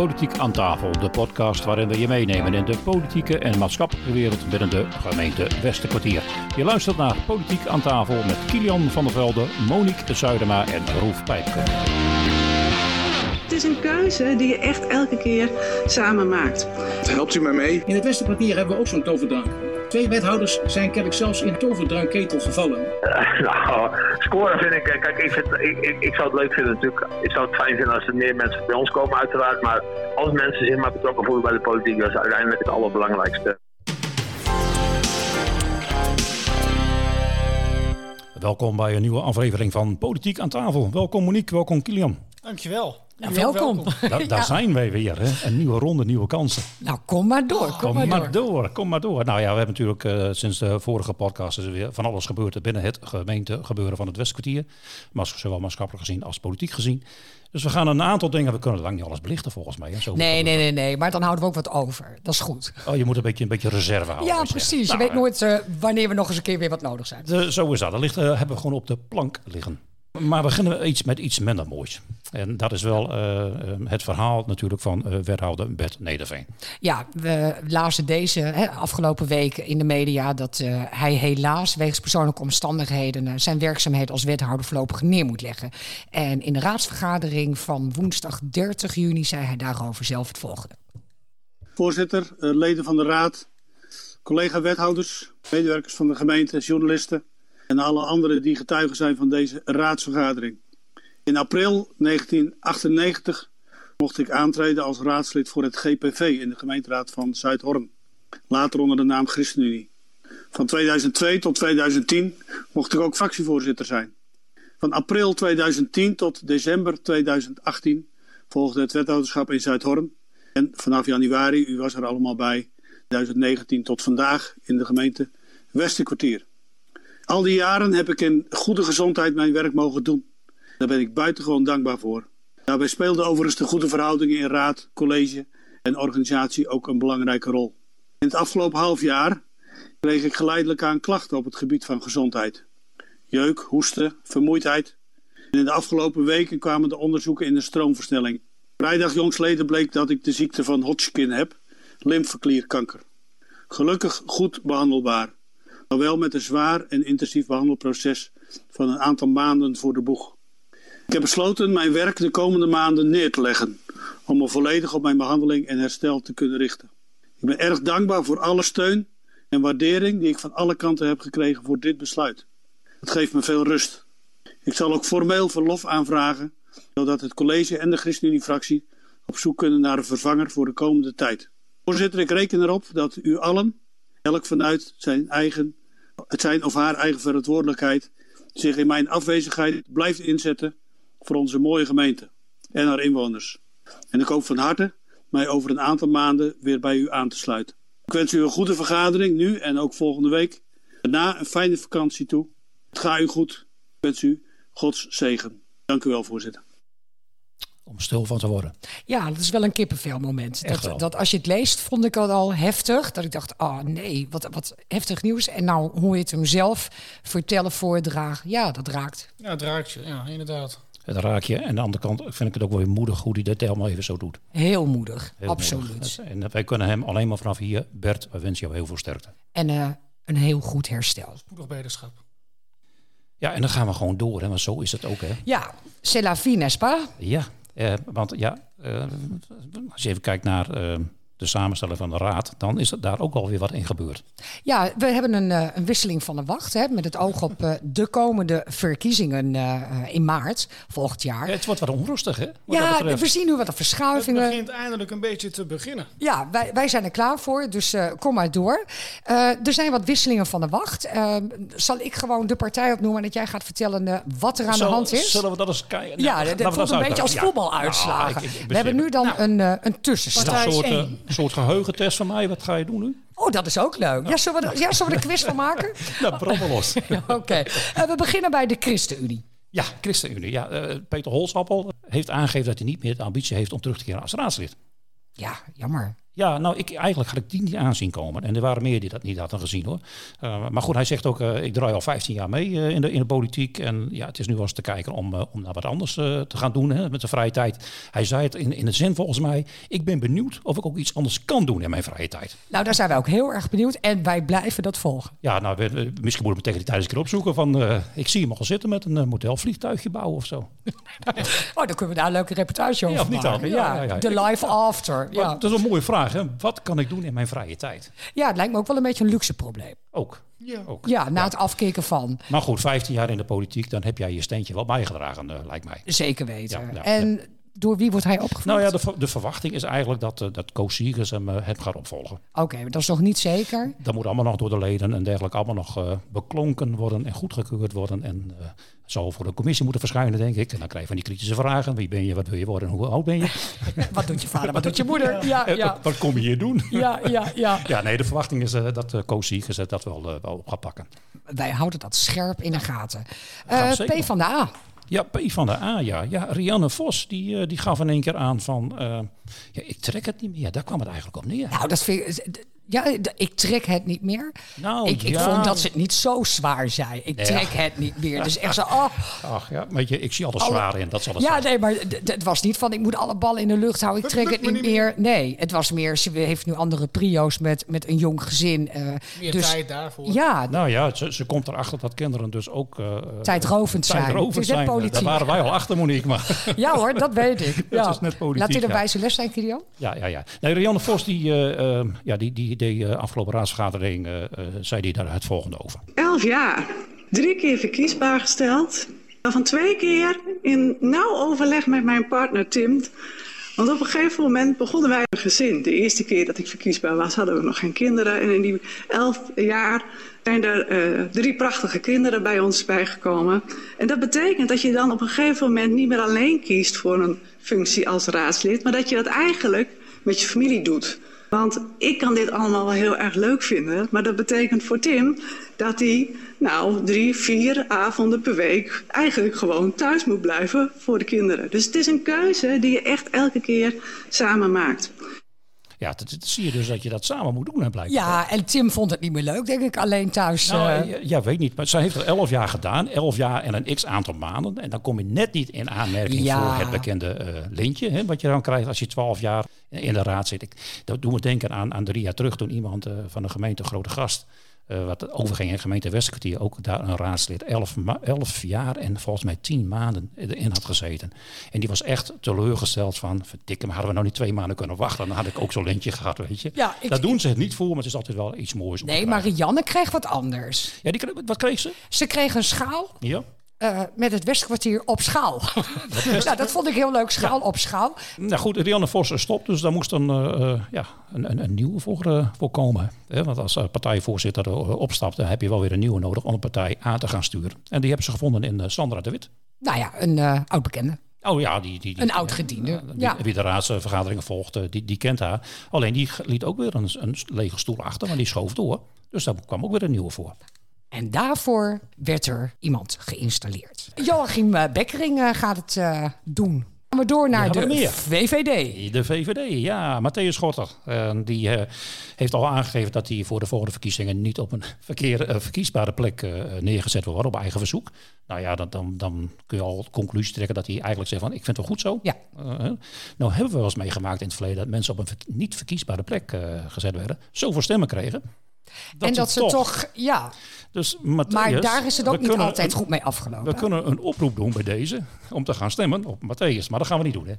Politiek aan tafel, de podcast waarin we je meenemen in de politieke en maatschappelijke wereld binnen de gemeente Westerkwartier. Je luistert naar Politiek aan tafel met Kilian van der Velde, Monique Zuidema en Roef Pijpke. Het is een keuze die je echt elke keer samen maakt. Helpt u mij mee? In het Westerkwartier hebben we ook zo'n toverdrank. Twee wethouders zijn kennelijk zelfs in toverdrankketel gevallen. Nou, scoren vind ik, kijk, ik, vind, ik, ik, ik zou het leuk vinden natuurlijk. Ik zou het fijn vinden als er meer mensen bij ons komen uiteraard. Maar als mensen zich maar betrokken voelen bij de politiek, dat is uiteindelijk het allerbelangrijkste. Welkom bij een nieuwe aflevering van Politiek aan tafel. Welkom Monique, welkom Kilian. Dankjewel. Welkom. Da daar zijn wij weer, hè? een nieuwe ronde, nieuwe kansen. Nou, kom maar door. Kom, Kom maar, maar door. door, kom maar door. Nou ja, we hebben natuurlijk eh, sinds de vorige podcast is er weer van alles gebeurd binnen het gemeentegebeuren van het Westkwartier. Maar zowel maatschappelijk gezien als politiek gezien. Dus we gaan een aantal dingen, we kunnen lang niet alles belichten volgens mij. Hè? Zo Nee, nee, nee, nee. Maar dan houden we ook wat over. Dat is goed. Oh, je moet een beetje, een beetje reserve houden. Ja, precies. Je Nou, weet nooit eh, wanneer we nog eens een keer weer wat nodig zijn. De, zo is dat. Dat ligt, eh, hebben we gewoon op de plank liggen. Maar we beginnen iets met iets minder moois. En dat is wel eh, eh, het verhaal natuurlijk van eh, wethouder Bert Nederveen. Ja, we lazen deze hè, afgelopen week in de media dat eh, hij helaas wegens persoonlijke omstandigheden zijn werkzaamheden als wethouder voorlopig neer moet leggen. En in de raadsvergadering van woensdag 30 juni zei hij daarover zelf het volgende. Voorzitter, leden van de raad, collega-wethouders, medewerkers van de gemeente, journalisten en alle anderen die getuigen zijn van deze raadsvergadering. In april 1998 mocht ik aantreden als raadslid voor het GPV in de gemeenteraad van Zuidhorn, later onder de naam ChristenUnie. Van 2002 tot 2010 mocht ik ook fractievoorzitter zijn. Van april 2010 tot december 2018 volgde het wethouderschap in Zuidhorn. En vanaf januari, u was er allemaal bij, 2019 tot vandaag in de gemeente Westerkwartier. Al die jaren heb ik in goede gezondheid mijn werk mogen doen. Daar ben ik buitengewoon dankbaar voor. Daarbij speelden overigens de goede verhoudingen in raad, college en organisatie ook een belangrijke rol. In het afgelopen half jaar kreeg ik geleidelijk aan klachten op het gebied van gezondheid. Jeuk, hoesten, vermoeidheid. In de afgelopen weken kwamen de onderzoeken in de stroomversnelling. Vrijdag jongsleden bleek dat ik de ziekte van Hodgkin heb, lymfeklierkanker. Gelukkig goed behandelbaar, maar wel met een zwaar en intensief behandelproces van een aantal maanden voor de boeg. Ik heb besloten mijn werk de komende maanden neer te leggen, om me volledig op mijn behandeling en herstel te kunnen richten. Ik ben erg dankbaar voor alle steun en waardering die ik van alle kanten heb gekregen voor dit besluit. Het geeft me veel rust. Ik zal ook formeel verlof aanvragen, zodat het college en de ChristenUnie-fractie op zoek kunnen naar een vervanger voor de komende tijd. Voorzitter, ik reken erop dat u allen, elk vanuit zijn eigen, het zijn of haar eigen verantwoordelijkheid, zich in mijn afwezigheid blijft inzetten voor onze mooie gemeente en haar inwoners. En ik hoop van harte mij over een aantal maanden weer bij u aan te sluiten. Ik wens u een goede vergadering nu en ook volgende week. Daarna een fijne vakantie toe. Het gaat u goed. Ik wens u Gods zegen. Dank u wel, voorzitter. Om stil van te worden. Ja, dat is wel een kippenvelmoment. Echt wel. Dat, dat als je het leest, vond ik het al heftig. Dat ik dacht, oh nee, wat, wat heftig nieuws. En nou hoor je het hem zelf vertellen, voordragen. Ja, dat raakt. Ja, het raakt je. Ja, inderdaad. Het raak je. En aan de andere kant vind ik het ook wel weer moedig hoe hij dat helemaal even zo doet. Heel moedig, Heel absoluut. moedig. En wij kunnen hem alleen maar vanaf hier. Bert, wij wensen jou heel veel sterkte. En eh, een heel goed herstel. Spoedig beterschap. Ja, en dan gaan we gewoon door, hè, want zo is het ook. Hè. Ja, c'est la vie, n'est-ce pas? Ja, want ja, eh, als je even kijkt naar eh, de samenstelling van de raad, dan is er daar ook alweer wat in gebeurd. Ja, we hebben een, eh, een wisseling van de wacht. Hè, met het oog op eh, de komende verkiezingen eh, eh, in maart volgend jaar. Het wordt wat onrustig, hè? Ja, we zien nu wat Het verschuivingen. begint eindelijk een beetje te beginnen. Ja, wij, wij zijn er klaar voor, dus eh, kom maar door. Eh, er zijn wat wisselingen van de wacht. Zal ik gewoon de partij opnoemen en dat jij gaat vertellen wat er aan Zal- de hand is? Zullen we dat eens kijken? ja, Nou, dat, dat voelt een beetje als uitleggen. Ja. voetbaluitslagen. Nou, ik- ik- ik we hebben nu dan een, eh, een tussenstand. Een soort, eh, geheugentest van mij? Wat ga je doen nu? Oh, dat is ook leuk. Ja, zullen we, er- ja, zullen we een quiz van maken? Nou, brand los. Oké. Eh, we beginnen bij de ChristenUnie. Ja, ChristenUnie. Ja, eh, Peter Holsappel heeft aangegeven dat hij niet meer de ambitie heeft om terug te keren als raadslid. Ja, jammer. Ja, nou, ik, eigenlijk had ik die niet aanzien komen. En er waren meer die dat niet hadden gezien hoor. Uh, maar goed, hij zegt ook, uh, ik draai al 15 jaar mee uh, in, de, in de politiek. En ja, het is nu wel eens te kijken om, om naar wat anders te gaan doen hè, met de vrije tijd. Hij zei het in, in de zin volgens mij, ik ben benieuwd of ik ook iets anders kan doen in mijn vrije tijd. Nou, daar zijn wij ook heel erg benieuwd en wij blijven dat volgen. Ja, nou, we, we, misschien moeten we tegen die tijd eens een keer opzoeken van, ik zie hem al zitten met een modelvliegtuigje bouwen of zo. oh, dan kunnen we daar een leuke reportage over ja, niet maken. Ja, ja, ja, de life after. Ja. Dat is een mooie vraag. Hè? Wat kan ik doen in mijn vrije tijd? Ja, het lijkt me ook wel een beetje een luxe probleem. Ook. Ja, ook. ja na het afkicken van. Maar goed, 15 jaar in de politiek, dan heb jij je steentje wel bijgedragen, uh, lijkt mij. Zeker weten. en door wie wordt hij opgevolgd? Nou ja, de, de verwachting is eigenlijk dat, uh, dat Koos Siegers hem uh, het gaat opvolgen. Oké, okay, dat is nog niet zeker? Dat moet allemaal nog door de leden en dergelijke allemaal nog uh, beklonken worden en goedgekeurd worden. En zal voor de commissie moeten verschijnen, denk ik. En dan krijg je van die kritische vragen. Wie ben je, wat wil je worden en hoe oud ben je? wat doet je vader, wat doet je moeder? Ja, ja. Wat, wat, kom je hier doen? Ja, ja, ja. ja nee, de verwachting is uh, dat uh, Koos Siegers dat wel, uh, wel op gaat pakken. Wij houden dat scherp in de gaten. Uh, P van de A. Ja, P van de A, ja. ja Rianne Vos, die, die gaf in één keer aan van... Ja, ik trek het niet meer. Daar kwam het eigenlijk op neer. Nou, dat vind ik... Ja, ik trek het niet meer. Nou, ik, ik ja. vond dat ze het niet zo zwaar zei. Ik trek ja. het niet meer. Dus echt zo, oh. Ach ja, weet je, ik zie altijd zwaar in. Dat zal het ja, zijn. nee, maar het was niet van ik moet alle ballen in de lucht houden. Ik trek het niet meer. Nee, het was meer, ze heeft nu andere prio's met, met een jong gezin. Uh, meer dus, tijd daarvoor. Ja. Nou ja, ze, ze komt erachter dat kinderen dus ook... Uh, tijdrovend zijn. Tijdrovend zijn. Politiek. Daar waren wij al achter, Monique. Maar ja hoor, dat weet ik. Ja. dat is net politiek. Laat dit een ja. wijze les zijn, Gideon? Ja, ja, ja. Nee, Rianne Vos, die, uh, ja, die, die deed afgelopen raadsvergadering uh, uh, zei hij daar het volgende over. Elf jaar, drie keer verkiesbaar gesteld. Van twee keer in nauw overleg met mijn partner Tim. Want op een gegeven moment begonnen wij een gezin. De eerste keer dat ik verkiesbaar was, hadden we nog geen kinderen. En in die elf jaar zijn er drie prachtige kinderen bij ons bijgekomen. En dat betekent dat je dan op een gegeven moment niet meer alleen kiest voor een functie als raadslid, maar dat je dat eigenlijk met je familie doet. Want ik kan dit allemaal wel heel erg leuk vinden, maar dat betekent voor Tim dat hij nou drie, vier avonden per week eigenlijk gewoon thuis moet blijven voor de kinderen. Dus het is een keuze die je echt elke keer samen maakt. Ja, dat, dat zie je dus dat je dat samen moet doen, blijkbaar. Ja, en Tim vond het niet meer leuk, denk ik, alleen thuis. Nou, uh... ja, ja, weet niet. Maar zij heeft er elf jaar gedaan. Elf jaar en een x aantal maanden. En dan kom je net niet in aanmerking Ja. voor het bekende uh, lintje. Hè, wat je dan krijgt als je twaalf jaar in de raad zit. Ik, dat doen we denken aan, aan drie jaar terug toen iemand uh, van de gemeente Grote Gast... Uh, wat overging in gemeente Westkwartier, ook daar een raadslid, elf, elf jaar en volgens mij tien maanden erin had gezeten. En die was echt teleurgesteld van, verdikke, maar hadden we nou niet twee maanden kunnen wachten, dan had ik ook zo'n lintje gehad, weet je. Ja, ik- Daar doen ze het niet voor, maar het is altijd wel iets moois. Nee, maar Rianne kreeg wat anders. Ja, die, wat kreeg ze? Ze kreeg een schaal Ja. Eh, met het Westkwartier op schaal. nou, dat vond ik heel leuk, schaal op schaal. Nou goed, Rianne Vos stopt, dus daar moest een, eh, eh, ja, een, een, een nieuwe voor, voor komen. Hè? Want als partijvoorzitter opstapt, dan heb je wel weer een nieuwe nodig om de partij aan te gaan sturen. En die hebben ze gevonden in Sandra de Wit. Nou ja, een oud bekende. Oh ja, die, die, die Een oud-gediende, Ja, wie, de raadsvergaderingen volgt, die, die kent haar. Alleen die liet ook weer een, een lege stoel achter, maar die schoof door. Dus daar kwam ook weer een nieuwe voor. En daarvoor werd er iemand geïnstalleerd. Joachim eh, Bekkering eh, gaat het eh, doen. Gaan we door naar de meer. VVD. De VVD, ja, Matthäus Schotter. Eh, die eh, heeft al aangegeven dat hij voor de volgende verkiezingen niet op een verkeer, eh, verkiesbare plek eh, neergezet wil worden op eigen verzoek. Nou ja, dan, dan, dan kun je al conclusie trekken dat hij eigenlijk zegt van ik vind het wel goed zo. Ja. Nou hebben we wel eens meegemaakt in het verleden dat mensen op een ver- niet verkiesbare plek gezet werden. Zoveel stemmen kregen. En dat ze toch, ja. Dus Maar daar is het ook niet kunnen altijd goed mee afgelopen. We kunnen een oproep doen bij deze om te gaan stemmen op Matthäus. Maar dat gaan we niet doen, hè?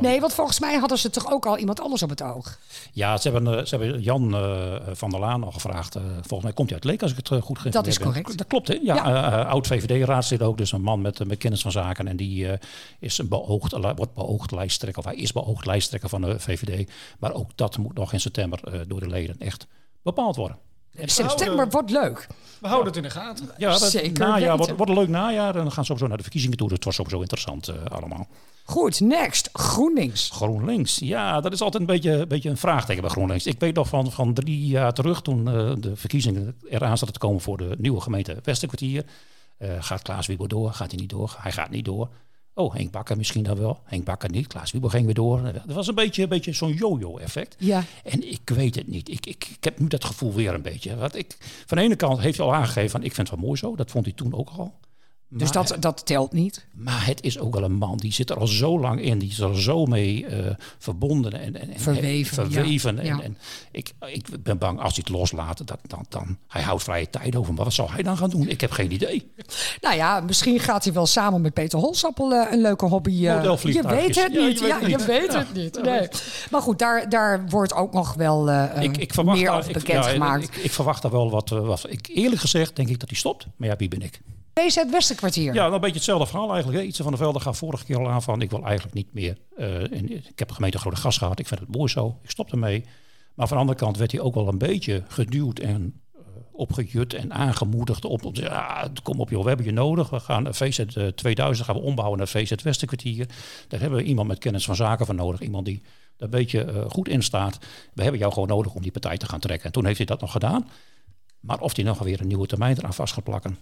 Nee, want volgens mij hadden ze toch ook al iemand anders op het oog. Ja, ze hebben, eh, ze hebben Jan eh, van der Laan al gevraagd. eh, volgens mij komt hij uit Leek, als ik het goed geïnformeerd Dat is correct. Dat klopt, hè? Ja, Ja. eh, oud VVD-raadslid ook. Dus een man met, met kennis van zaken. En die is een beoogd, wordt beoogd lijsttrekker. Of hij is beoogd lijsttrekker van de VVD. Maar ook dat moet nog in september door de leden echt bepaald worden. September wordt leuk. We houden het in de gaten. Ja, dat Zeker najaar wordt, wordt een leuk najaar. En dan gaan ze sowieso naar de verkiezingen toe. Dus het was sowieso interessant eh, allemaal. Goed, next. GroenLinks. GroenLinks, ja, dat is altijd een beetje, een beetje een vraagteken bij GroenLinks. Ik weet nog van, van drie jaar terug, toen eh, de verkiezingen eraan zaten te komen voor de nieuwe gemeente Westerkwartier. Eh, gaat Klaas Wiebo door? Gaat hij niet door? Hij gaat niet door. Oh, Henk Bakker misschien dan wel. Henk Bakker niet. Klaas Wiebel ging weer door. Het was een beetje, een beetje zo'n yo-yo-effect. Ja. En ik weet het niet. Ik, ik, ik heb nu dat gevoel weer een beetje. Want ik, van de ene kant heeft hij al aangegeven van ik vind het wel mooi zo. Dat vond hij toen ook al. Dus dat, dat telt niet. maar het is ook wel een man die zit er al zo lang in. Die is er zo mee eh, verbonden en, en, en Verweven, verweven. ja. En, Ja. en ik, ik ben bang als hij het loslaat, dat, dan, dan hij houdt vrije tijd over. Maar wat zal hij dan gaan doen? Ik heb geen idee. Nou ja, misschien gaat hij wel samen met Peter Holsappel eh, een leuke hobby. eh, je weet het Ja, niet. Ja, je weet het niet. Nee. Maar goed, daar, daar wordt ook nog wel ik, ik meer over ik- bekendgemaakt. ja, ik, ik verwacht daar wel wat. wat ik, eerlijk gezegd denk ik dat hij stopt. Maar ja, wie ben ik? BZ Westerkwartier. Ja, nou, een beetje hetzelfde verhaal eigenlijk. hè. Ietse van der Velde gaf vorige keer al aan van... ik wil eigenlijk niet meer... eh, ik heb de gemeente Grote Gas gehad. Ik vind het mooi zo. Ik stop ermee. Maar van de andere kant werd hij ook wel een beetje geduwd en eh, opgejut en aangemoedigd op, ja, kom op joh, we hebben je nodig. We gaan VZ eh, 2000 gaan we ombouwen naar VZ Westerkwartier. Daar hebben we iemand met kennis van zaken van nodig. Iemand die er een beetje eh, goed in staat. We hebben jou gewoon nodig om die partij te gaan trekken. En toen heeft hij dat nog gedaan. Maar of hij nog weer een nieuwe termijn eraan vast gaat plakken.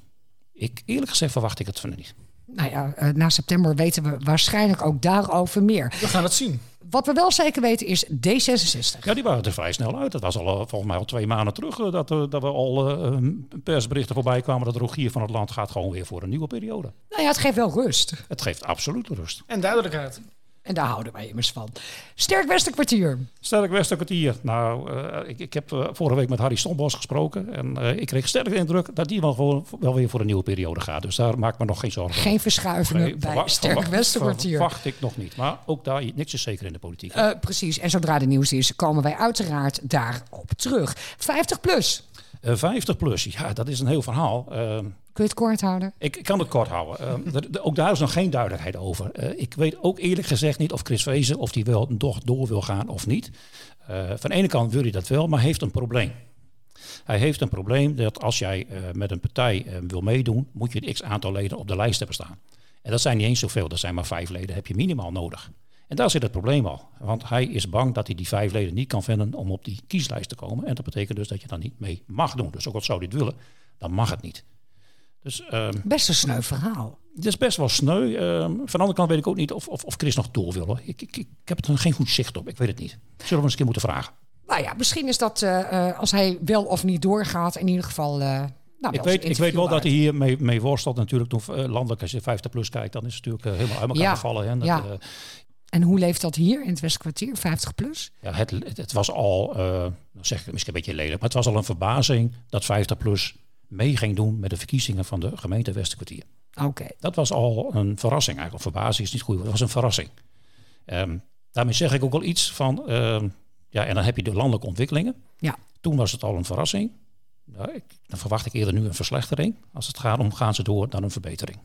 Ik, eerlijk gezegd verwacht ik het van niet. Nou ja, eh, na september weten we waarschijnlijk ook daarover meer. We gaan het zien. Wat we wel zeker weten is D66. Ja, die waren er vrij snel uit. Dat was al eh, volgens mij al twee maanden terug eh, dat, dat we al eh, eh, persberichten voorbij kwamen dat Rogier van het Land gaat gewoon weer voor een nieuwe periode. Nou ja, het geeft wel rust. Het geeft absoluut rust. En duidelijkheid. En daar houden wij immers van. Sterk Westerkwartier. Sterk Westerkwartier. Nou, eh, ik, ik heb eh, vorige week met Harry Stombos gesproken. En eh, ik kreeg sterk de indruk dat die wel, gewoon, wel weer voor een nieuwe periode gaat. Dus daar maak ik me nog geen zorgen Geen verschuivingen Nee, bij Sterk Westerkwartier. Verwacht ik nog niet. Maar ook daar, niks is zeker in de politiek. Precies. En zodra de nieuws is, komen wij uiteraard daarop terug. 50 plus. Eh, 50 plus, ja, dat is een heel verhaal. Kun je het kort houden? Ik kan het kort houden. Eh, er- er- ook daar is nog geen duidelijkheid over. Eh, ik weet ook eerlijk gezegd niet of Chris Wezen of die wel nog door wil gaan of niet. Eh, van de ene kant wil hij dat wel, maar heeft een probleem. Hij heeft een probleem dat als jij eh, met een partij wil meedoen, moet je een x aantal leden op de lijst hebben staan. En dat zijn niet eens zoveel, dat zijn maar vijf leden, heb je minimaal nodig. En daar zit het probleem al. Want hij is bang dat hij die vijf leden niet kan vinden om op die kieslijst te komen. En dat betekent dus dat je dan niet mee mag doen. Dus ook al zou het willen, dan mag het niet. Dus ehm, Best een sneu verhaal. het is best wel sneu. Ehm, van de andere kant weet ik ook niet of, of, of Chris nog door wil. Hoor. Ik, ik, ik heb er geen goed zicht op. Ik weet het niet. Zullen we eens een keer moeten vragen? Nou ja, misschien is dat eh, eh, als hij wel of niet doorgaat, in ieder geval. eh, nou, Ik weet, ik weet wel dat hij hier mee, mee worstelt natuurlijk. Toen, landelijk, als je 50 plus kijkt, dan is het natuurlijk helemaal uit elkaar Ja, gevallen. Hè. Dat, ja. En hoe leeft dat hier in het Westkwartier, 50 plus? ja, het, het, was al, nou zeg ik misschien een beetje lelijk, maar het was al een verbazing dat 50 plus mee ging doen met de verkiezingen van de gemeente Westerkwartier. Oké. Dat was al een verrassing eigenlijk. Verbazing is niet goed, het was een verrassing. Ehm, daarmee zeg ik ook wel iets van, ehm, ja, en dan heb je de landelijke ontwikkelingen. Ja. Toen was het al een verrassing. Nou, ik, dan verwacht ik eerder nu een verslechtering. Als het gaat om gaan ze door naar een verbetering.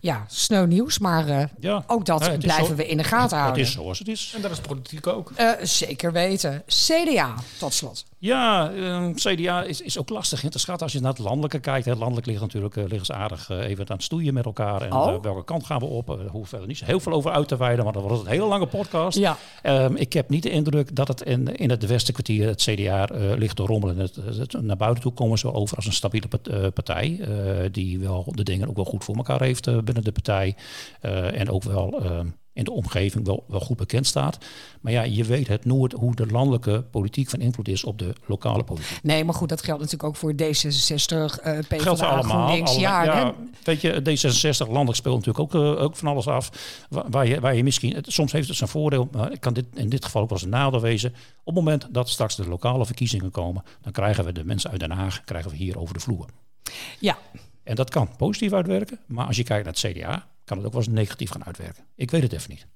Ja, sneu nieuws, maar eh, Ja, ook dat Ja, het blijven zo- we in de gaten Het houden. is zoals het is. En dat is politiek ook. Eh, zeker weten. CDA, tot slot. Ja, ehm, CDA is, is ook lastig in te schatten als je naar het landelijke kijkt. Hè. Landelijk ligt natuurlijk liggen ze aardig eh, even aan het stoeien met elkaar. En Oh. eh, welke kant gaan we op? Uh, hoeven verder niet zo heel veel over uit te wijden, want dan wordt het een hele lange podcast. Ja. Ehm, ik heb niet de indruk dat het in, in het Westenkwartier, het CDA, ligt te rommelen. Het, het- naar buiten toe komen ze over als een stabiele part- partij. die wel de dingen ook wel goed voor elkaar heeft binnen de partij. En ook wel ehm, in de omgeving wel, wel goed bekend staat. Maar ja, je weet het nooit hoe de landelijke politiek van invloed is op de lokale politiek. Nee, maar goed, dat geldt natuurlijk ook voor D66, eh PvdA, Geldt allemaal. GroenLinks. Ja, weet je, D66 landelijk speelt natuurlijk ook, eh, ook van alles af. Waar, waar je, waar je misschien, het, soms heeft het zijn voordeel, maar kan dit, in dit geval ook wel eens een nadeel wezen. Op het moment dat straks de lokale verkiezingen komen, dan krijgen we de mensen uit Den Haag krijgen we hier over de vloer. ja. En dat kan positief uitwerken, maar als je kijkt naar het CDA, kan het ook wel eens negatief gaan uitwerken. Ik weet het even niet.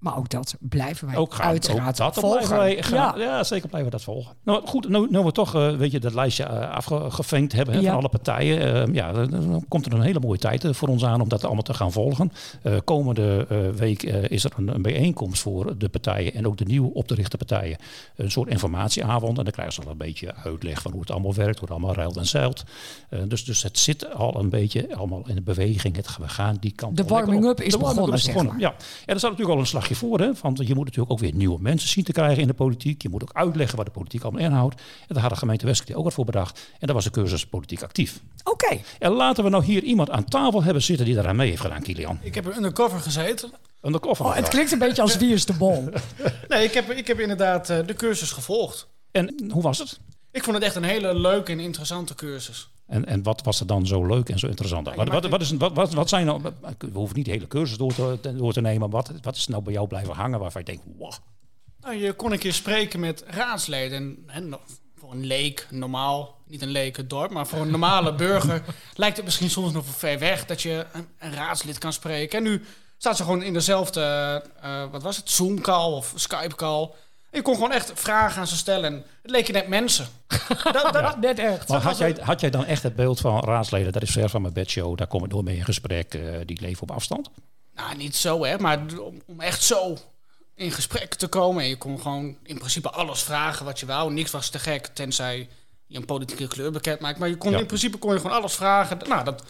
Maar ook dat blijven wij Ook gaan uiteraard ook dat volgen. wij gaan, ja. ja. zeker blijven we dat volgen. Nou goed, nu, nu we toch uh, weet je, dat lijstje uh, afgevengd hebben Ja. van alle partijen. Uh, ja, dan, komt er een hele mooie tijd uh, voor ons aan om dat allemaal te gaan volgen. Komende week is er een, een bijeenkomst voor de partijen en ook de nieuw op te richten partijen. Een soort informatieavond en dan krijgen ze al een beetje uitleg van hoe het allemaal werkt, hoe het allemaal ruilt en zeilt. Dus, dus het zit al een beetje allemaal in de beweging. Het, we gaan die kant De warming-up op. is De warming-up begonnen, zeg maar. Ja, en er staat natuurlijk al een slagje je voor, hè? Want je moet natuurlijk ook weer nieuwe mensen zien te krijgen in de politiek. Je moet ook uitleggen wat de politiek allemaal inhoudt. En daar had de gemeente Westkwartier ook wat voor bedacht. En dat was de cursus politiek actief. Oké. En laten we nou hier iemand aan tafel hebben zitten die daaraan mee heeft gedaan, Kilian. Ik heb er undercover gezeten. Undercover. Oh, het klinkt een beetje als wie is de bol. Nee, ik heb, ik heb inderdaad eh, de cursus gevolgd. En hoe was het? Ik vond het echt een hele leuke en interessante cursus. En, en wat was er dan zo leuk en zo interessant aan? Wat, wat, wat, is, wat, wat, wat zijn nou... We hoeven niet de hele cursus door te, door te nemen. Wat, wat is nou bij jou blijven hangen waarvan je denkt... Wow. Nou, je kon een keer spreken met raadsleden. En, voor een leek, normaal, niet een leek het dorp, maar voor een normale burger lijkt het misschien soms nog ver weg dat je een, een raadslid kan spreken. En nu staat ze gewoon in dezelfde, eh, wat was het, Zoom-call of Skype-call. Je kon gewoon echt vragen aan ze stellen. En het leek je net mensen. dat, dat, Net echt. Maar had jij, had jij dan echt het beeld van raadsleden... dat is ver van mijn bedshow, daar kom ik door mee in gesprek... eh, die leven op afstand? Nou, niet zo hè, maar om, om echt zo in gesprek te komen. En je kon gewoon in principe alles vragen wat je wou. Niks was te gek, tenzij je een politieke kleur bekend maakt. Maar je kon, Ja. in principe kon je gewoon alles vragen. Nou, dat,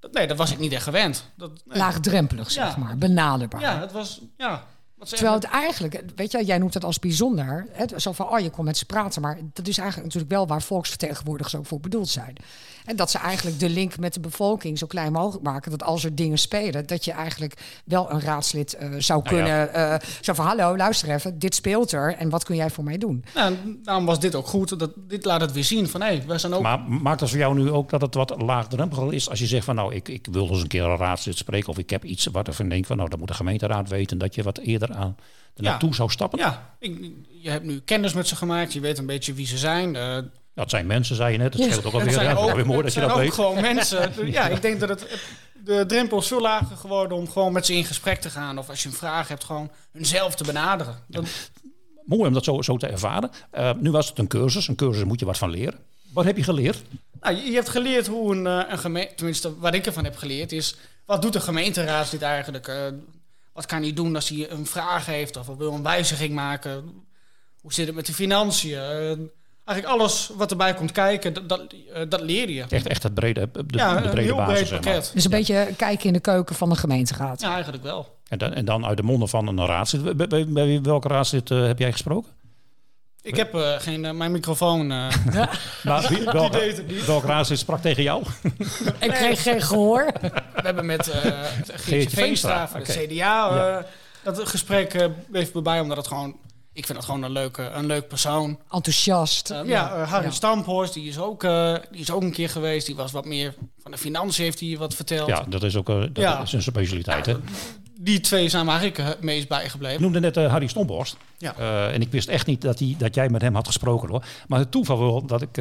dat, nee, dat was ik niet echt gewend. Dat, nee. Laagdrempelig, zeg Ja. maar. Benaderbaar. Ja, het was, ja. Terwijl het eigenlijk, weet je, jij noemt het als bijzonder. Hè, zo van, oh, je kon met ze praten. Maar dat is eigenlijk natuurlijk wel waar volksvertegenwoordigers ook voor bedoeld zijn. En dat ze eigenlijk de link met de bevolking zo klein mogelijk maken. Dat als er dingen spelen, dat je eigenlijk wel een raadslid eh, zou Nou ja. kunnen. eh, zo van, hallo, luister even, dit speelt er. En wat kun jij voor mij doen? Nou, daarom was dit ook goed. Dat, dit laat het weer zien van, hé, hey, wij zijn ook... Maar maakt dat voor jou nu ook dat het wat laagdrempelig is... als je zegt van nou, ik, ik wil eens een keer een raadslid spreken... of ik heb iets wat ik van denk van nou, dat moet de gemeenteraad weten... dat je wat eerder aan er Ja. naartoe zou stappen? ja, ik, je hebt nu kennis met ze gemaakt. Je weet een beetje wie ze zijn. eh, Dat zijn mensen, zei je net. Dat Ja. scheelt ook alweer. hè? ook, Weer mooi dat je dat ook weet. gewoon mensen. Ja, ik denk dat het, de drempel is veel lager geworden om gewoon met ze in gesprek te gaan. Of als je een vraag hebt, gewoon hunzelf te benaderen. Dat, Mooi om dat zo, zo te ervaren. Eh, nu was het een cursus. Een cursus moet je wat van leren. Wat heb je geleerd? nou, je, je hebt geleerd hoe een, eh, een gemeente, tenminste wat ik ervan heb geleerd, is wat doet de gemeenteraadslid eigenlijk? eh, wat kan hij doen als hij een vraag heeft of wil een wijziging maken? Hoe zit het met de financiën? Eigenlijk alles wat erbij komt kijken, dat, dat, eh, dat leer je. Echt, echt het brede, de, ja, de brede heel basis. breed zeg maar. pakket. Dus een beetje kijken in de keuken van de gemeenteraad. Ja, eigenlijk wel. En, dan, en dan uit de monden van een raadslid. Bij, bij, bij welke raadslid eh, heb jij gesproken? Ik heb eh, geen, mijn microfoon. eh, Maar wie, welke, deed het niet. welke raadslid sprak tegen jou? Ik kreeg geen gehoor. We hebben met eh Geertje Geertje Veenstra van het CDA eh, dat gesprek bleef me bij, omdat het gewoon... Ik vind het gewoon een leuke, een leuk persoon. Enthousiast. Eh, ja, eh, Harry Ja. Stamphorst, die is, ook, eh, die is ook een keer geweest. Die was wat meer van de financiën, heeft hij wat verteld. Ja, dat is ook eh, dat Ja. is een specialiteit. Hè? Die twee zijn me eigenlijk eh, het meest Ik bijgebleven. noemde net eh, Harry Stomborst. Ja. Eh, en ik wist echt niet dat, hij, dat jij met hem had gesproken hoor. Maar het toeval wil dat ik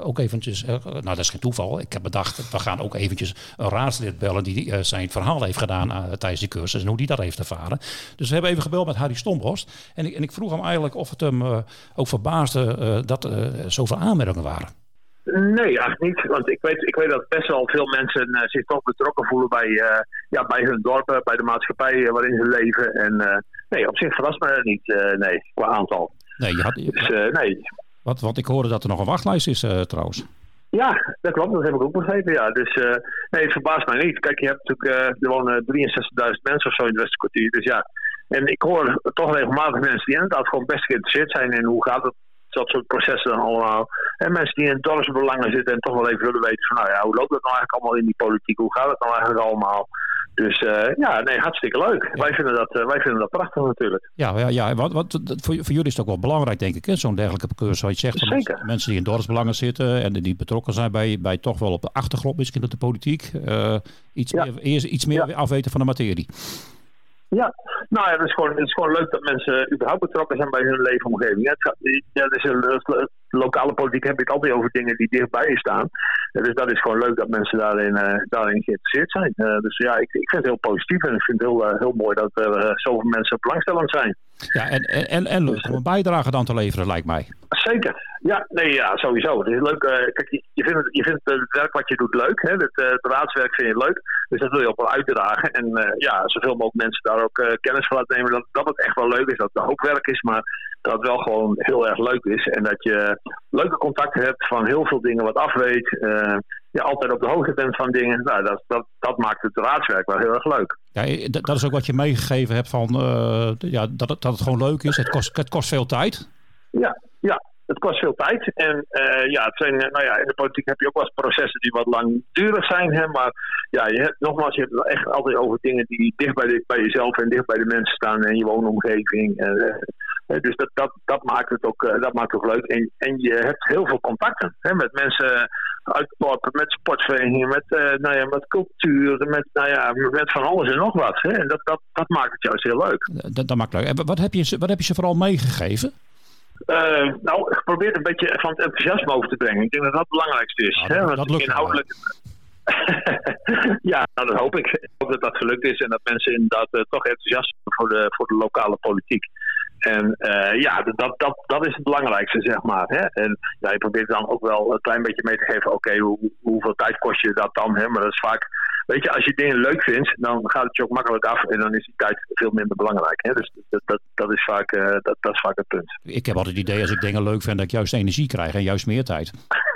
ook eventjes... nou, dat is geen toeval. Ik heb bedacht, we gaan ook eventjes een raadslid bellen... die zijn verhaal heeft gedaan tijdens die cursus... en hoe die dat heeft ervaren. Dus we hebben even gebeld met Harry Stomborst. En ik, en ik vroeg hem eigenlijk of het hem ook verbaasde... dat er zoveel aanmerkingen waren. Nee, eigenlijk niet. Want ik weet, ik weet dat best wel veel mensen eh, zich toch betrokken voelen bij, eh, ja, bij hun dorpen, bij de maatschappij eh, waarin ze leven. En eh, nee, op zich verrast me dat niet, eh, nee, qua aantal. Nee, je had, Dus eh, nee. wat, want ik hoorde dat er nog een wachtlijst is eh, trouwens. Ja, dat klopt, dat heb ik ook begrepen, ja. Dus eh, nee, het verbaast mij niet. Kijk, je hebt natuurlijk, eh, er wonen 63.000 mensen of zo in het Westerkwartier, dus ja. En ik hoor toch regelmatig mensen die inderdaad gewoon best geïnteresseerd zijn in hoe gaat het dat soort processen dan allemaal. En mensen die in dorpsbelangen zitten en toch wel even willen weten van nou ja, hoe loopt dat nou eigenlijk allemaal in die politiek? Hoe gaat het nou eigenlijk allemaal? Dus eh, ja, nee, hartstikke leuk. Wij, vinden dat, eh, wij vinden dat prachtig natuurlijk. Ja, ja, ja. Wat, wat, voor, voor jullie is het ook wel belangrijk, denk ik, zo'n dergelijke cursus. Wat je zegt, Zeker. mensen- die in dorpsbelangen zitten en die betrokken zijn bij, bij toch wel op de achtergrond misschien op de politiek. eh, iets, Ja. meer, eerst iets meer afweten van de materie. Ja, nou ja, het is, gewoon, het is gewoon leuk dat mensen überhaupt betrokken zijn bij hun leefomgeving. Ja, het gaat, ja, dus een, lokale politiek heb ik altijd over dingen die dichtbij je staan. Ja, dus dat is gewoon leuk dat mensen daarin, eh, daarin geïnteresseerd zijn. Eh, dus ja, ik, ik vind het heel positief en ik vind het heel, eh, heel mooi dat er eh, zoveel mensen belangstellend zijn. Ja, en, en, en, en leuk om een bijdrage dan te leveren, lijkt mij. Zeker. Ja, nee, ja, sowieso. Het is leuk. eh, kijk, je, je vindt, het, je vindt het werk wat je doet leuk. Hè? Het, eh, het raadswerk vind je leuk. Dus dat wil je ook wel uitdragen. En eh, ja, zoveel mogelijk mensen daar ook eh, kennis van laten nemen. Dat, dat het echt wel leuk is. Dat het ook werk is. Maar dat het wel gewoon heel erg leuk is. En dat je leuke contacten hebt van heel veel dingen wat afweet. eh, je altijd op de hoogte bent van dingen. Nou, dat, dat, dat maakt het raadswerk wel heel erg leuk. Ja, dat is ook wat je meegegeven hebt van ja, dat, het, dat het gewoon leuk is. Het kost, het kost veel tijd. Ja, ja, het kost veel tijd. En ja, het zijn, nou ja, in de politiek heb je ook wel eens processen die wat langdurig zijn. Hè, maar ja, je hebt, nogmaals, je hebt het echt altijd over dingen die dicht bij, de, bij jezelf en dicht bij de mensen staan en je woonomgeving. dus dat, dat, dat, maakt het ook, dat maakt het ook leuk. En, en je hebt heel veel contacten hè, met mensen uit dorpen, met sportverenigingen, met, nou ja, met cultuur, met, nou ja, met van alles en nog wat. Hè. En dat, dat, dat maakt het juist heel leuk. Dat, dat maakt leuk. En wat heb je, wat heb je ze vooral meegegeven? Uh, nou, ik probeer een beetje van het enthousiasme over te brengen. Ik denk dat dat het belangrijkste is. Ja, hè? Want dat lukt inhoudelijk. ja, nou, dat hoop ik. Ik hoop dat dat gelukt is en dat mensen inderdaad uh, toch enthousiast zijn voor de, voor de lokale politiek. En uh, ja, dat, dat, dat is het belangrijkste, zeg maar. Hè? En ja, je probeert dan ook wel een klein beetje mee te geven, oké, hoe, hoeveel tijd kost je dat dan? Hè? Maar dat is vaak, weet je, als je dingen leuk vindt, dan gaat het je ook makkelijk af en dan is die tijd veel minder belangrijk. Hè? Dus dat, dat, dat, is vaak, uh, dat, dat is vaak het punt. Ik heb altijd het idee, als ik dingen leuk vind, dat ik juist energie krijg en juist meer tijd.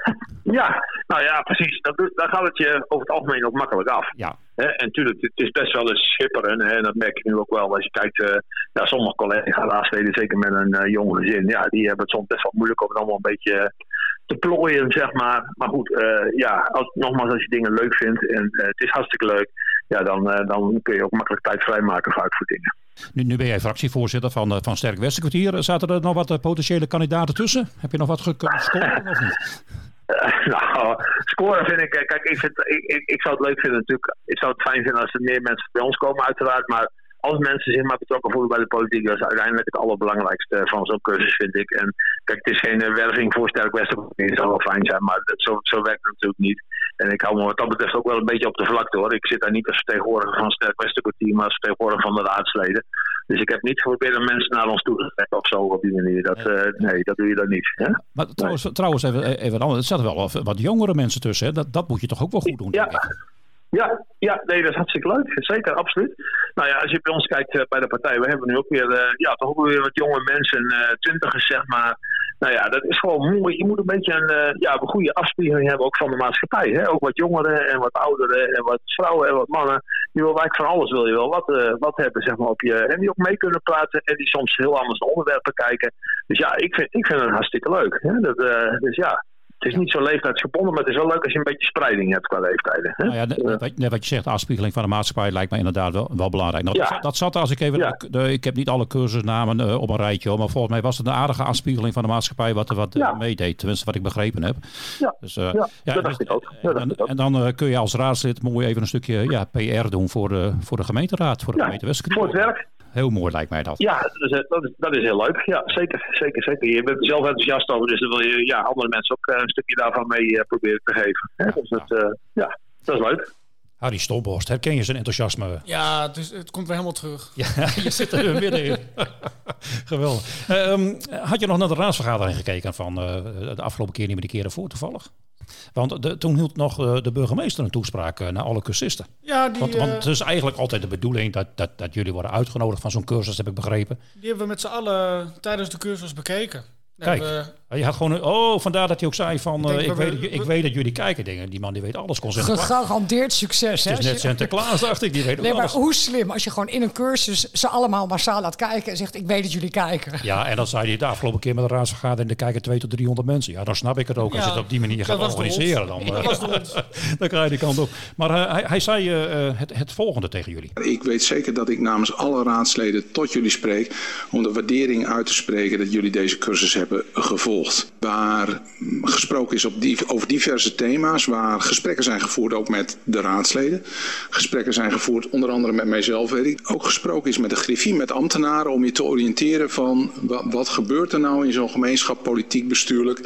ja, nou ja, precies. Dat, dan gaat het je over het algemeen ook makkelijk af. Ja. Hè? En natuurlijk, het is best wel eens schipperen. Hè? En dat merk je nu ook wel als je kijkt. Uh, ja, sommige collega's, zeker met een uh, jong gezin, ja, die hebben het soms best wel moeilijk om het allemaal een beetje te plooien, zeg maar. Maar goed, uh, ja, als, nogmaals, als je dingen leuk vindt en het is hartstikke leuk, ja, dan, dan kun je ook makkelijk tijd vrijmaken vaak voor dingen. Nu, nu ben jij fractievoorzitter van, van Sterk Westerkwartier. Zaten er nog wat potentiële kandidaten tussen? Heb je nog wat kunnen scoren of niet? Nou, scoren vind ik. Kijk, ik, vind, ik, ik, ik, zou het leuk vinden natuurlijk. Ik zou het fijn vinden als er meer mensen bij ons komen, uiteraard. Maar als mensen zich maar betrokken voelen bij de politiek, dat is uiteindelijk het allerbelangrijkste van zo'n cursus, vind ik. En kijk, het is geen uh, werving voor Sterk Westerkwartier. Het zou wel fijn zijn, maar dat, zo, zo werkt het natuurlijk niet. En ik hou me wat dat betreft ook wel een beetje op de vlakte hoor. Ik zit daar niet als vertegenwoordiger van Sterk Westerkwartier, maar als vertegenwoordiger van de raadsleden. Dus ik heb niet geprobeerd om mensen naar ons toe te trekken of zo op die manier. Dat, uh, nee, dat doe je dan niet. Hè? Maar trouwens, nee. trouwens even, even anders. Er zaten wel wat jongere mensen tussen. Hè? Dat, dat moet je toch ook wel goed doen, ja. denk ik. Ja, ja, nee, dat is hartstikke leuk. Zeker, absoluut. Nou ja, als je bij ons kijkt uh, bij de partij, we hebben nu ook weer, uh, ja, toch ook weer wat jonge mensen, uh, twintigers zeg maar. Nou ja, dat is gewoon mooi. Je moet een beetje een, ja, een goede afspiegeling hebben ook van de maatschappij. Hè? Ook wat jongeren en wat ouderen en wat vrouwen en wat mannen. Je wil eigenlijk van alles wil je wel wat, wat hebben, zeg maar, op je. En die ook mee kunnen praten en die soms heel anders naar onderwerpen kijken. Dus ja, ik vind, ik vind het hartstikke leuk. Hè? Dat, dus ja, het is niet zo leeftijdsgebonden, maar het is wel leuk als je een beetje spreiding hebt qua leeftijden. Hè? Nou ja, net, net wat je zegt, de afspiegeling van de maatschappij lijkt me inderdaad wel, wel belangrijk. Nou, ja. dat, dat zat als ik even, ja. de, ik heb niet alle cursusnamen uh, op een rijtje, hoor, maar volgens mij was het een aardige afspiegeling van de maatschappij wat er wat ja. uh, meedeed, tenminste wat ik begrepen heb. Ja, dus, uh, ja, dat dacht ik ook. Dat en, dan kun je als raadslid mooi even een stukje ja, PR doen voor de, voor de gemeenteraad, voor de gemeente. Voor het werk. Heel mooi lijkt mij dat. Ja, dat is, dat is, dat is heel leuk. Ja, zeker, zeker, zeker. Je bent er zelf enthousiast over, dus dan wil je ja, andere mensen ook een stukje daarvan mee uh, proberen te geven. Ja, dus dat, uh, ja, dat is leuk. Harry Stolborst, herken je zijn enthousiasme? Ja, dus het komt weer helemaal terug. Ja, je zit er middenin. Geweldig. Uh, um, had je nog naar de raadsvergadering gekeken van uh, de afgelopen keer, niet meer de keren voor toevallig? Want de, toen hield nog uh, de burgemeester een toespraak uh, naar alle cursisten. Ja, die, want, want het is eigenlijk altijd de bedoeling dat, dat, dat jullie worden uitgenodigd van zo'n cursus, heb ik begrepen. Die hebben we met z'n allen tijdens de cursus bekeken. Kijk. Je had gewoon, oh, vandaar dat hij ook zei van, ik, uh, ik, weet, we, ik weet dat jullie kijken dingen. Die man die weet alles. Gegarandeerd succes. Het is hè? net Sinterklaas, dacht ik, die weet nee, alles. maar hoe slim als je gewoon in een cursus ze allemaal massaal laat kijken en zegt, ik weet dat jullie kijken. Ja, en dan zei hij de afgelopen keer met de raadsvergadering, er kijken 200 tot 300 mensen. Ja, dan snap ik het ook. Ja, als je het op die manier gaat organiseren, dan, uh, dan krijg je die kant op. Maar uh, hij, hij zei uh, het, het volgende tegen jullie. Ik weet zeker dat ik namens alle raadsleden tot jullie spreek om de waardering uit te spreken dat jullie deze cursus hebben gevolgd. Waar gesproken is op die, over diverse thema's, waar gesprekken zijn gevoerd ook met de raadsleden. Gesprekken zijn gevoerd onder andere met mijzelf. Ook gesproken is met de griffie, met ambtenaren om je te oriënteren van wat, gebeurt er nou in zo'n gemeenschap, politiek, bestuurlijk.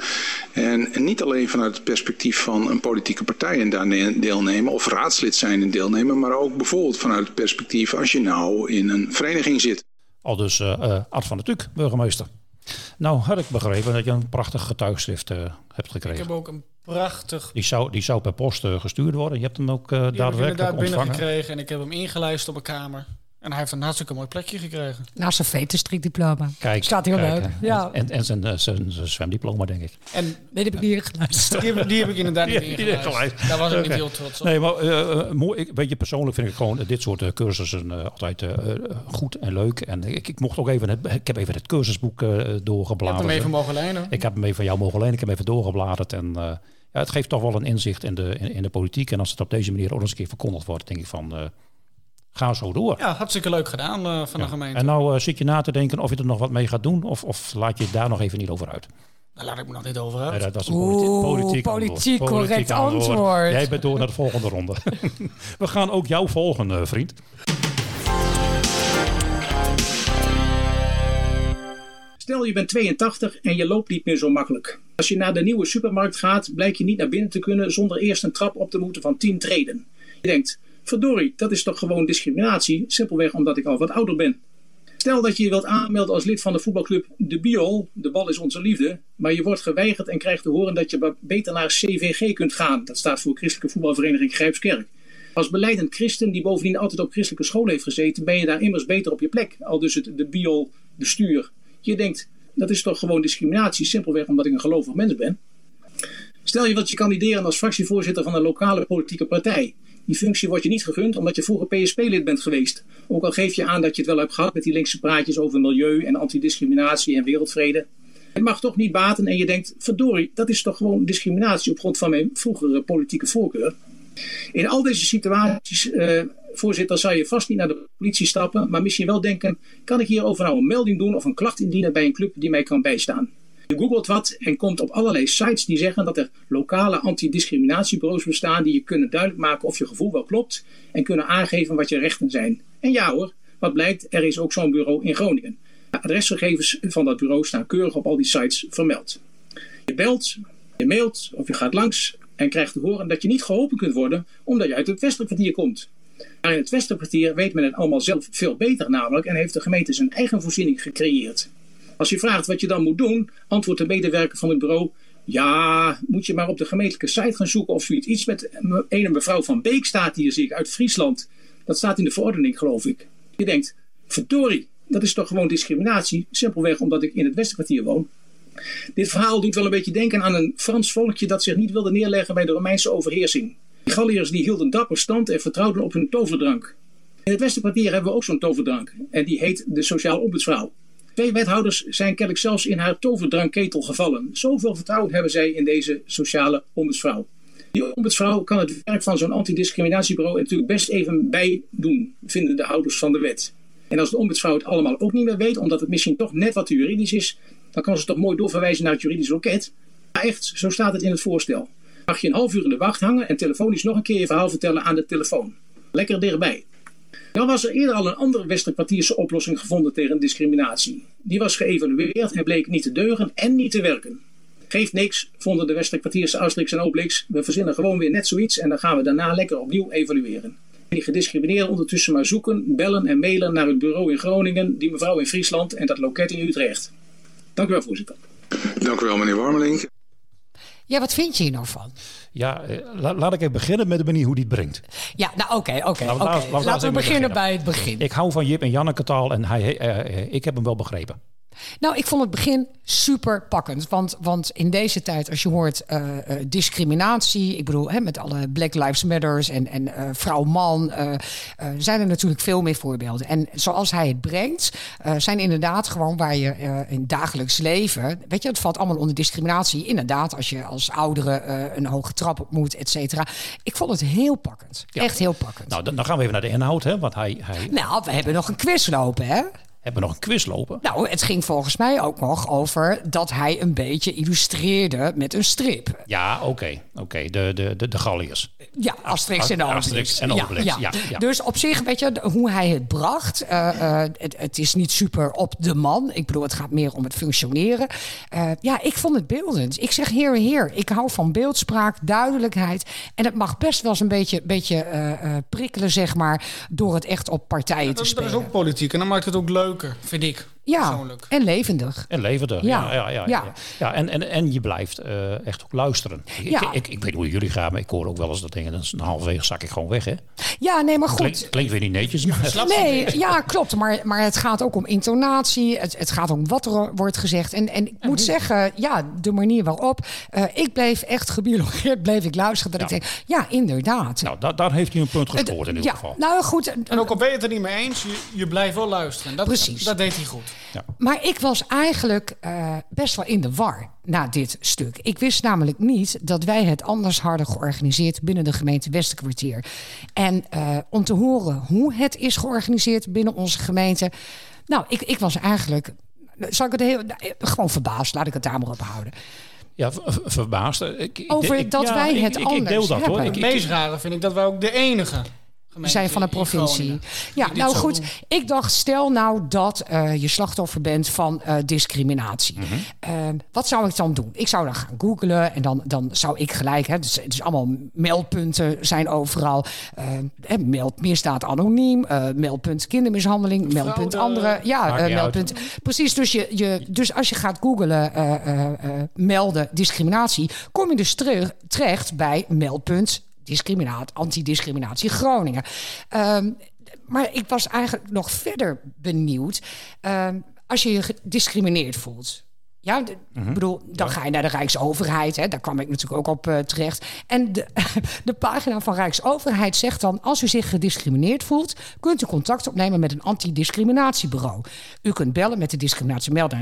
En, niet alleen vanuit het perspectief van een politieke partij en daar deelnemen of raadslid zijn en deelnemen, maar ook bijvoorbeeld vanuit het perspectief als je nou in een vereniging zit. Al dus uh, Art van der Tuk, burgemeester. Nou, had ik begrepen dat je een prachtig getuigschrift uh, hebt gekregen. Ik heb ook een prachtig... Die zou, die zou per post uh, gestuurd worden. Je hebt hem ook uh, daadwerkelijk ontvangen. Ik heb hem inderdaad binnengekregen en ik heb hem ingelijst op een kamer. En hij heeft een hartstikke mooi plekje gekregen. Naast zijn veterstrikdiploma. Kijk, Staat heel kijk, leuk. hè. Ja. En, en zijn, eh, zijn, zijn zwemdiploma, denk ik. En Nee, die heb ik niet ingeluisterd. die heb, die heb ik inderdaad niet Die- heb ik geluisterd. Daar was ik niet heel trots op. Nee, maar eh, eh, mooi. Ik, weet je, persoonlijk vind ik gewoon dit soort cursussen altijd goed en leuk. En ik, ik mocht ook even het, ik heb even het cursusboek eh Je hebt doorgebladerd. hem even mogen lenen. Ik heb hem even van jou mogen lenen. Ik heb hem even doorgebladerd. En eh, ja, het geeft toch wel een inzicht in de, in, in de politiek. En als het op deze manier ook eens een keer verkondigd wordt, denk ik van, eh, ga zo door. Ja, hartstikke leuk gedaan eh, van de gemeente. En nou eh, zit je na te denken of je er nog wat mee gaat doen, of, of laat je het daar nog even niet over uit? Daar laat ik me nog niet over uit. Nee, dat, dat is een Oeh, politiek, politiek antwoord. correct antwoord. Jij bent door naar de volgende ronde. We gaan ook jou volgen, eh, vriend. Stel je bent 82 en je loopt niet meer zo makkelijk. Als je naar de nieuwe supermarkt gaat, blijkt je niet naar binnen te kunnen zonder eerst een trap op te moeten van 10 treden. Je denkt, verdorie, dat is toch gewoon discriminatie, simpelweg omdat ik al wat ouder ben. Stel dat je je wilt aanmelden als lid van de voetbalclub De Biol, de bal is onze liefde, maar je wordt geweigerd en krijgt te horen dat je beter naar CVG kunt gaan. Dat staat voor Christelijke Voetbalvereniging Grijpskerk. Als beleidend christen die bovendien altijd op christelijke school heeft gezeten, ben je daar immers beter op je plek. Al dus het De Biol bestuur. Je denkt, dat is toch gewoon discriminatie, simpelweg omdat ik een gelovig mens ben. Stel je wilt je kandideren als fractievoorzitter van een lokale politieke partij. Die functie wordt je niet gegund omdat je vroeger PSP-lid bent geweest. Ook al geef je aan dat je het wel hebt gehad met die linkse praatjes over milieu en antidiscriminatie en wereldvrede. Het mag toch niet baten en je denkt, verdorie, dat is toch gewoon discriminatie op grond van mijn vroegere politieke voorkeur. In al deze situaties, eh, voorzitter, zou je vast niet naar de politie stappen, maar misschien wel denken, kan ik hierover nou een melding doen of een klacht indienen bij een club die mij kan bijstaan? Je googelt wat en komt op allerlei sites die zeggen dat er lokale antidiscriminatiebureaus bestaan die je kunnen duidelijk maken of je gevoel wel klopt en kunnen aangeven wat je rechten zijn. En ja hoor, wat blijkt, er is ook zo'n bureau in Groningen. De adresgegevens van dat bureau staan keurig op al die sites vermeld. Je belt, je mailt of je gaat langs en krijgt te horen dat je niet geholpen kunt worden omdat je uit het Westerkwartier komt. Maar in het Westerkwartier weet men het allemaal zelf veel beter namelijk en heeft de gemeente zijn eigen voorziening gecreëerd. Als je vraagt wat je dan moet doen, antwoordt de medewerker van het bureau: Ja, moet je maar op de gemeentelijke site gaan zoeken of zoiets. Iets met een mevrouw van Beek staat hier, zie ik, uit Friesland. Dat staat in de verordening, geloof ik. Je denkt: Verdorie, dat is toch gewoon discriminatie, simpelweg omdat ik in het Westerkwartier woon. Dit verhaal doet wel een beetje denken aan een Frans volkje dat zich niet wilde neerleggen bij de Romeinse overheersing. Die Galliërs die hielden dapper stand en vertrouwden op hun toverdrank. In het Westerkwartier hebben we ook zo'n toverdrank en die heet de Sociaal Ombudsvrouw. Twee wethouders zijn kennelijk zelfs in haar toverdrankketel gevallen. Zoveel vertrouwen hebben zij in deze sociale ombudsvrouw. Die ombudsvrouw kan het werk van zo'n antidiscriminatiebureau natuurlijk best even bijdoen, vinden de houders van de wet. En als de ombudsvrouw het allemaal ook niet meer weet, omdat het misschien toch net wat te juridisch is, dan kan ze toch mooi doorverwijzen naar het juridisch loket. Maar echt, zo staat het in het voorstel. Mag je een half uur in de wacht hangen en telefonisch nog een keer je verhaal vertellen aan de telefoon. Lekker dichtbij. Dan was er eerder al een andere Westerkwartierse oplossing gevonden tegen discriminatie. Die was geëvalueerd en bleek niet te deugen en niet te werken. Geeft niks, vonden de Westerkwartierse Asterix en Obelix. We verzinnen gewoon weer net zoiets en dan gaan we daarna lekker opnieuw evalueren. Die gediscrimineerden ondertussen maar zoeken, bellen en mailen naar het bureau in Groningen, die mevrouw in Friesland en dat loket in Utrecht. Dank u wel, voorzitter. Dank u wel, meneer Warmelink. Ja, wat vind je hier nou van? Ja, eh, la- laat ik even beginnen met de manier hoe die het brengt. Ja, nou oké, oké. Laten we- oké. laten we- laten we Laten we even beginnen beginnen. bij het begin. Ik hou van Jip en Janneke taal en hij, eh, eh, ik heb hem wel begrepen. Nou, ik vond het begin super pakkend. Want, want in deze tijd, als je hoort eh, eh, discriminatie, ik bedoel, hè, met alle Black Lives Matters en, en eh, vrouw-man, zijn er natuurlijk veel meer voorbeelden. En zoals hij het brengt, zijn inderdaad gewoon waar je in dagelijks leven, weet je, het valt allemaal onder discriminatie. Inderdaad, als je als oudere een hoge trap op moet, et cetera. Ik vond het heel pakkend. Echt heel pakkend. Nou, dan, dan gaan we even naar de inhoud, hè, want hij, hij Nou, we hebben nog een quiz lopen, hè? Hebben nog een quiz lopen. Nou, het ging volgens mij ook nog over dat hij een beetje illustreerde met een strip. Ja, oké, oké, de, de, de, de Galliërs. Ja, Asterix en Obelix. Asterix en Obelix, ja, ja. Dus op zich, weet je, hoe hij het bracht. eh, eh, het, het is niet super op de man. Ik bedoel, het gaat meer om het functioneren. Eh, ja, ik vond het beeldend. Ik zeg heer, heer. Ik hou van beeldspraak, duidelijkheid. En het mag best wel eens een beetje, beetje eh, eh, prikkelen, zeg maar, door het echt op partijen te Dat, dat spelen. is ook politiek en dan maakt het ook vind ik. Ja, persoonlijk. en levendig. En levendig. Ja, Ja, ja, ja. ja, ja. ja. Ja, en, en, en je blijft eh, echt ook luisteren. Ik, Ja. ik, ik, ik weet hoe jullie gaan, maar ik hoor ook wel eens dat dingen. Dan halverwege zak ik gewoon weg, hè? Ja, nee, maar goed. Klinkt, klinkt weer niet netjes, maar... Nee, ja, klopt. Maar, maar het gaat ook om intonatie. Het, het gaat om wat er wordt gezegd. En, en ik moet zeggen, ja, de manier waarop. eh, ik bleef echt gebiologeerd, bleef ik luisteren. Dat Ja. ik denk, ja, inderdaad. Nou, da- daar heeft hij een punt gescoord in ieder ja, geval. nou goed. En ook al ben je het er niet mee eens, je, je blijft wel luisteren. Dat, Precies. Dat deed hij goed. Maar ik was eigenlijk eh, best wel in de war na dit stuk. Ik wist namelijk niet dat wij het anders hadden georganiseerd binnen de gemeente Westerkwartier. En eh, om te horen hoe het is georganiseerd binnen onze gemeente. Nou, ik, ik was eigenlijk. Zal ik het heel. Gewoon verbaasd, laat ik het daar maar op houden. Ja, ver- ver- verbaasd. Ik- Over ik- dat ja, wij het ik, anders Ik deel dat hebben. Ik, Het meest rare vind ik dat wij ook de enige zijn van Groningen provincie. Ja, nou goed. doen. Ik dacht, stel nou dat eh, je slachtoffer bent van eh, discriminatie. Mhm. Eh, wat zou ik dan doen? Ik zou dan gaan googlen en dan, dan zou ik gelijk... Hè, dus, het is allemaal meldpunten zijn overal. Eh, hè, meld misdaad anoniem, eh, meldpunt kindermishandeling, meldpunt andere... Ja, eh, uit. meldpunt... Precies, dus, je, je, dus als je gaat googlen eh, eh, eh, melden discriminatie... kom je dus terug, terecht bij meldpunt discriminaat, antidiscriminatie Groningen. Ehm, maar ik was eigenlijk nog verder benieuwd. ehm, als je je gediscrimineerd voelt. Ja, de- Mhm. bedoel, dan ga je naar de Rijksoverheid. Hè, daar kwam ik natuurlijk ook op eh, terecht. En de, de pagina van Rijksoverheid zegt dan... als u zich gediscrimineerd voelt... kunt u contact opnemen met een antidiscriminatiebureau. U kunt bellen met de discriminatiemelder.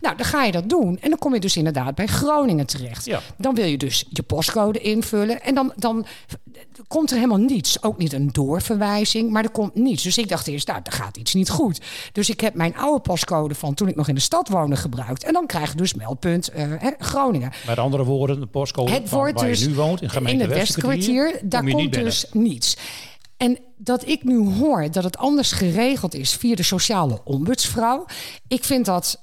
Nou, dan ga je dat doen. En dan kom je dus inderdaad bij Groningen terecht. Ja. Dan wil je dus je postcode invullen. En dan, dan komt er helemaal niets. Ook niet een doorverwijzing, maar er komt niets. Dus ik dacht eerst, nou, er gaat iets niet goed. Dus ik heb mijn oude postcode van toen ik nog in de stad woonde gebruikt. En dan krijg je dus meldpunt eh, Groningen. Met andere woorden, de postcode Het van wordt waar dus je nu woont, in gemeente het Westkwartier, daar niet komt dus niets. En dat ik nu hoor dat het anders geregeld is via de sociale ombudsvrouw, ik vind dat.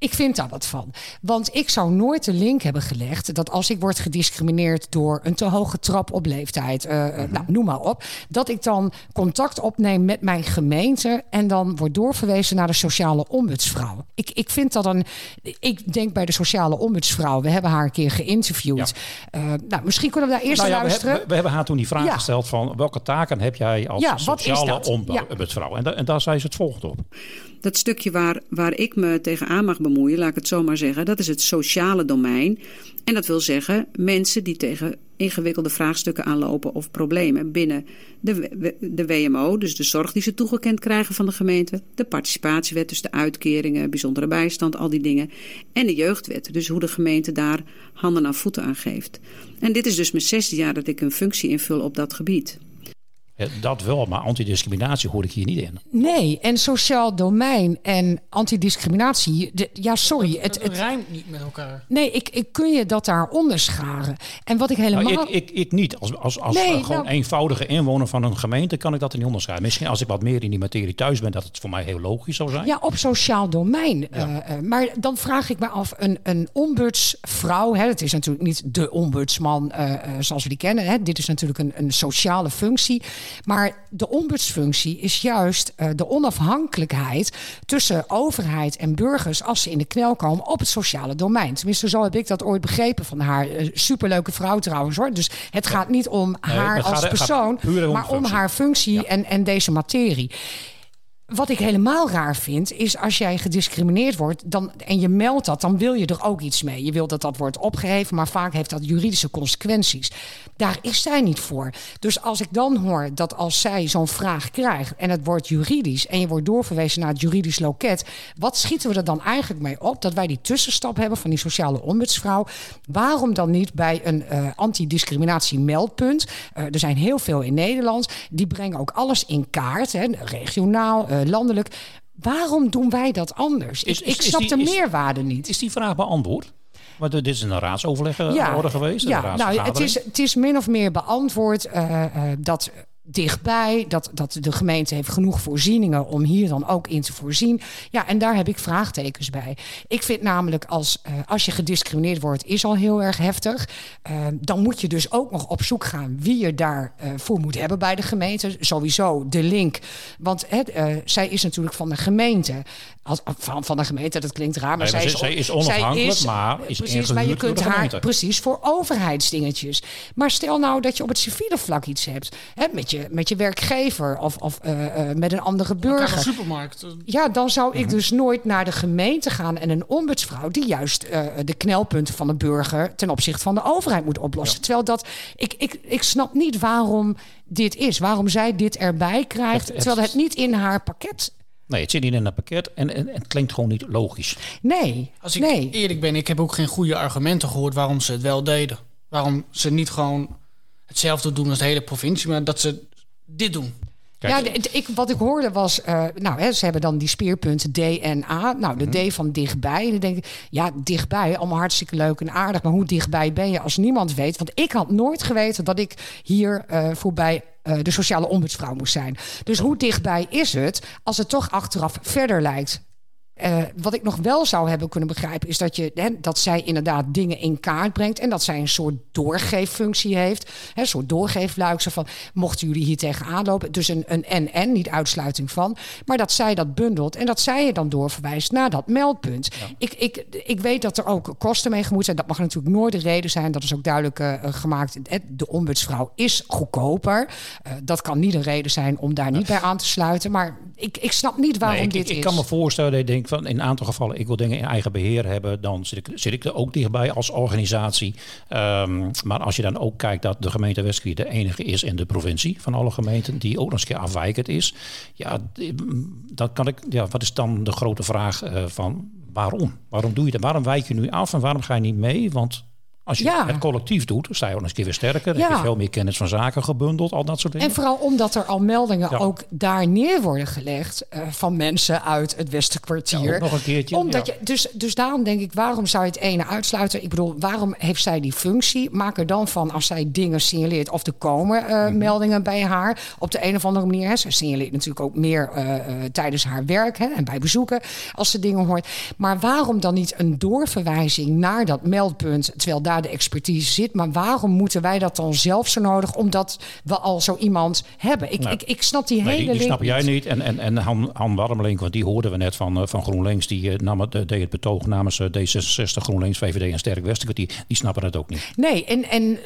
Ik vind daar wat van. Want ik zou nooit de link hebben gelegd dat als ik word gediscrimineerd door een te hoge trap op leeftijd, eh, Mhm. eh, nou, noem maar op, dat ik dan contact opneem met mijn gemeente en dan word doorverwezen naar de sociale ombudsvrouw. Ik, ik vind dat een. Ik denk bij de sociale ombudsvrouw, we hebben haar een keer geïnterviewd. Eh, nou, misschien kunnen we daar eerst Nou ja, naar we, luisteren. hebben, we hebben haar toen die vraag Ja. gesteld van welke taken heb jij als sociale ombudsvrouw? En, da- en daar zei ze het volgende op. Dat stukje waar, waar ik me tegenaan mag bemoeien, laat ik het zo maar zeggen, dat is het sociale domein. En dat wil zeggen mensen die tegen ingewikkelde vraagstukken aanlopen of problemen binnen de, de WMO, dus de zorg die ze toegekend krijgen van de gemeente, de participatiewet, dus de uitkeringen, bijzondere bijstand, al die dingen, en de jeugdwet, dus hoe de gemeente daar handen aan voeten aan geeft. En dit is dus mijn zesde jaar dat ik een functie invul op dat gebied. Ja, dat wel, maar antidiscriminatie hoor ik hier niet in. Nee, en sociaal domein en antidiscriminatie. de- ja, sorry. Het, Het het, rijmt niet met elkaar. nee, ik, ik kun je dat daar onderscharen. En wat ik helemaal. Nou, ik, ik, ik niet. Als, als, als Nee, eh, gewoon nou- eenvoudige inwoner van een gemeente kan ik dat niet onderscheiden. Misschien als ik wat meer in die materie thuis ben, dat het voor mij heel logisch zou zijn. Ja, op sociaal domein. Eh, eh, maar dan vraag ik me af, een, een ombudsvrouw, hè, het is natuurlijk niet de ombudsman eh, eh, zoals we die kennen. Hè, dit is natuurlijk een, een sociale functie. Maar de ombudsfunctie is juist eh, de onafhankelijkheid tussen overheid en burgers als ze in de knel komen op het sociale domein. Tenminste, zo heb ik dat ooit begrepen van haar. Eh, superleuke vrouw trouwens hoor. Dus het gaat niet om haar als gaat persoon, maar om haar functie en, en deze materie. Wat ik helemaal raar vind, is als jij gediscrimineerd wordt dan, en je meldt dat, dan wil je er ook iets mee. Je wil dat dat wordt opgeheven, maar vaak heeft dat juridische consequenties. Daar is zij niet voor. Dus als ik dan hoor dat als zij zo'n vraag krijgt en het wordt juridisch en je wordt doorverwezen naar het juridisch loket, wat schieten we er dan eigenlijk mee op? Dat wij die tussenstap hebben van die sociale ombudsvrouw. Waarom dan niet bij een eh antidiscriminatie meldpunt? Eh, er zijn heel veel in Nederland. Die brengen ook alles in kaart, hè, regionaal, eh, landelijk. Waarom doen wij dat anders? Is- ik is- ik is snap die- de meerwaarde niet. Is die vraag beantwoord? Want dit is een raadsoverleg eh, Ja, worden geweest. Ja, nou, het is, het is min of meer beantwoord eh, eh, dat dichtbij, dat, dat de gemeente heeft genoeg voorzieningen om hier dan ook in te voorzien. Ja, en daar heb ik vraagtekens bij. Ik vind namelijk als, eh, als je gediscrimineerd wordt, is al heel erg heftig. Eh, dan moet je dus ook nog op zoek gaan wie je daarvoor voor moet hebben bij de gemeente. Sowieso de link. Want het, eh, zij is natuurlijk van de gemeente. Als, van, van de gemeente, dat klinkt raar, maar, Nee, maar zij, ze- zij is onafhankelijk, maar is precies, maar je kunt haar precies voor overheidsdingetjes. Maar stel nou dat je op het civiele vlak iets hebt, hè, met je je, met je werkgever of, of eh, eh, met een andere burger. een supermarkt. Ja, dan zou Mhm. ik dus nooit naar de gemeente gaan en een ombudsvrouw die juist eh, de knelpunten van de burger ten opzichte van de overheid moet oplossen. Terwijl dat, ik, ik, ik snap niet waarom dit is, waarom zij dit erbij krijgt, Het- het- terwijl het niet in haar pakket. Nee, het zit niet in het pakket en, en, en het klinkt gewoon niet logisch. Nee, Als ik nee. eerlijk ben, ik heb ook geen goede argumenten gehoord waarom ze het wel deden. Waarom ze niet gewoon hetzelfde doen als de hele provincie, maar dat ze dit doen. Kijk, ja, ik, wat ik hoorde was, eh, nou, hè, ze hebben dan die speerpunten D en A. Nou, de Mhm. D van dichtbij. En dan denk ik, ja, dichtbij, allemaal hartstikke leuk en aardig. Maar hoe dichtbij ben je als niemand weet? Want ik had nooit geweten dat ik hier eh, voorbij eh, de sociale ombudsvrouw moest zijn. Dus hoe dichtbij is het als het toch achteraf verder lijkt? Eh, wat ik nog wel zou hebben kunnen begrijpen, is dat, je, hè, dat zij inderdaad dingen in kaart brengt. En dat zij een soort doorgeeffunctie heeft. Hè, een soort doorgeefluik. Zo van, mochten jullie hier tegenaan lopen. Dus een, een en-en, niet uitsluiting van. Maar dat zij dat bundelt en dat zij je dan doorverwijst naar dat meldpunt. Ik, ik, ik weet dat er ook kosten mee gemoeid zijn. Dat mag natuurlijk nooit de reden zijn. Dat is ook duidelijk eh, gemaakt. Eh, De ombudsvrouw is goedkoper. Dat kan niet een reden zijn om daar niet bij aan te sluiten. Maar ik, ik snap niet waarom Nee, ik, dit ik, ik is. kan me voorstellen dat je denkt van in een aantal gevallen ik wil dingen in eigen beheer hebben, dan zit ik, zit ik er ook dichtbij als organisatie. Ehm, maar als je dan ook kijkt dat de gemeente Westkriet de enige is in de provincie van alle gemeenten die ook nog eens een keer afwijkend is, ja, die- dan kan ik, ja, wat is dan de grote vraag eh, van waarom? Waarom doe je dat? Waarom wijk je nu af en waarom ga je niet mee? Want als je Ja. het collectief doet, sta je ook nog eens een keer weer sterker. Dan Ja. heb je veel meer kennis van zaken gebundeld, al dat soort dingen. En vooral omdat er al meldingen Ja. ook daar neer worden gelegd eh, van mensen uit het ook nog een keertje, Omdat je, dus, dus daarom denk ik, waarom zou je het ene uitsluiten? Ik bedoel, waarom heeft zij die functie? Maak er dan van als zij dingen signaleert of er komen eh, Mhm. meldingen bij haar op de een of andere manier. Hè. Ze signaleert natuurlijk ook meer eh, tijdens haar werk hè, en bij bezoeken als ze dingen hoort. Maar waarom dan niet een doorverwijzing naar dat meldpunt, terwijl daar de expertise zit? Maar waarom moeten wij dat dan zelf zo nodig, omdat we al zo iemand hebben? Ik, Nou, ik, ik snap die Nee, hele die, die snap jij niet. En, en, en Han, Han Warmelink, want die hoorden we net van, eh, van GroenLinks. Die eh, nam het, eh, deed het betoog namens eh, D66, GroenLinks, VVD en Sterk Westerkwartier. Die snappen het ook niet. Nee, en, en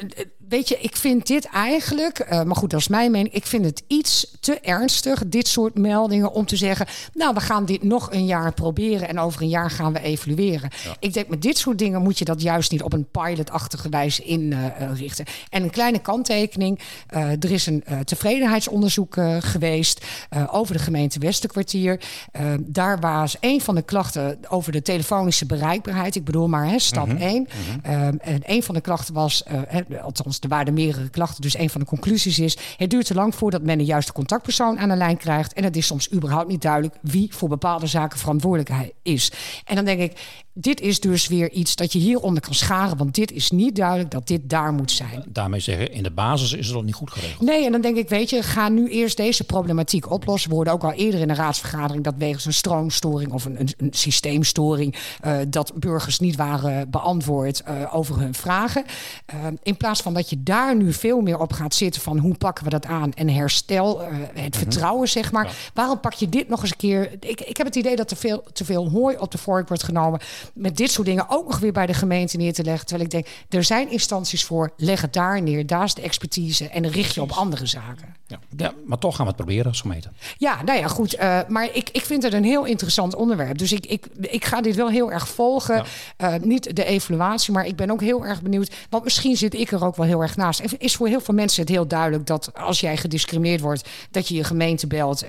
weet je, ik vind dit eigenlijk, eh, maar goed, dat is mijn mening. Ik vind het iets te ernstig, dit soort meldingen, om te zeggen: Nou, we gaan dit nog een jaar proberen en over een jaar gaan we evalueren. Ik denk, met dit soort dingen moet je dat juist niet op een pilotachtige wijze inrichten. en een kleine kanttekening: eh, er is een eh, tevredenheidsonderzoek eh, geweest eh, over de gemeente Westerkwartier. Eh, daar was een van de klachten over de telefonische bereikbaarheid. Ik bedoel maar, hè, stap 1. Ehm, en een van de klachten was, eh, althans, er waren meerdere klachten. Dus een van de conclusies is: het duurt te lang voordat men een juiste contactpersoon aan de lijn krijgt. En het is soms überhaupt niet duidelijk wie voor bepaalde zaken verantwoordelijk is. En dan denk ik, dit is dus weer iets dat je hieronder kan scharen. Want dit is niet duidelijk dat dit daar moet zijn. Daarmee zeggen, in de basis is het al niet goed geregeld. Nee, en dan denk ik, weet je, ga nu eerst deze problematiek oplossen. We hoorden ook al eerder in de raadsvergadering dat wegens een stroomstoring of een, een, een systeemstoring eh, dat burgers niet waren beantwoord eh, over hun vragen. Eh, in plaats van dat je daar nu veel meer op gaat zitten van hoe pakken we dat aan en herstel het vertrouwen, zeg maar. Waarom pak je dit nog eens een keer? Ik, ik heb het idee dat er veel, te veel hooi op de vork wordt genomen met dit soort dingen ook nog weer bij de gemeente neer te leggen. Terwijl ik denk, er zijn instanties voor, leg het daar neer, daar is de expertise en richt je op andere zaken. Ja. ja, maar toch gaan we het proberen als gemeente. Ja, nou ja, goed. eh, maar ik, ik vind het een heel interessant onderwerp. Dus ik, ik, ik ga dit wel heel erg volgen. Eh, niet de evaluatie, maar ik ben ook heel erg benieuwd. Want misschien zit ik er ook wel heel erg naast. Is voor heel veel mensen het heel duidelijk dat als jij gediscrimineerd wordt, dat je je gemeente belt.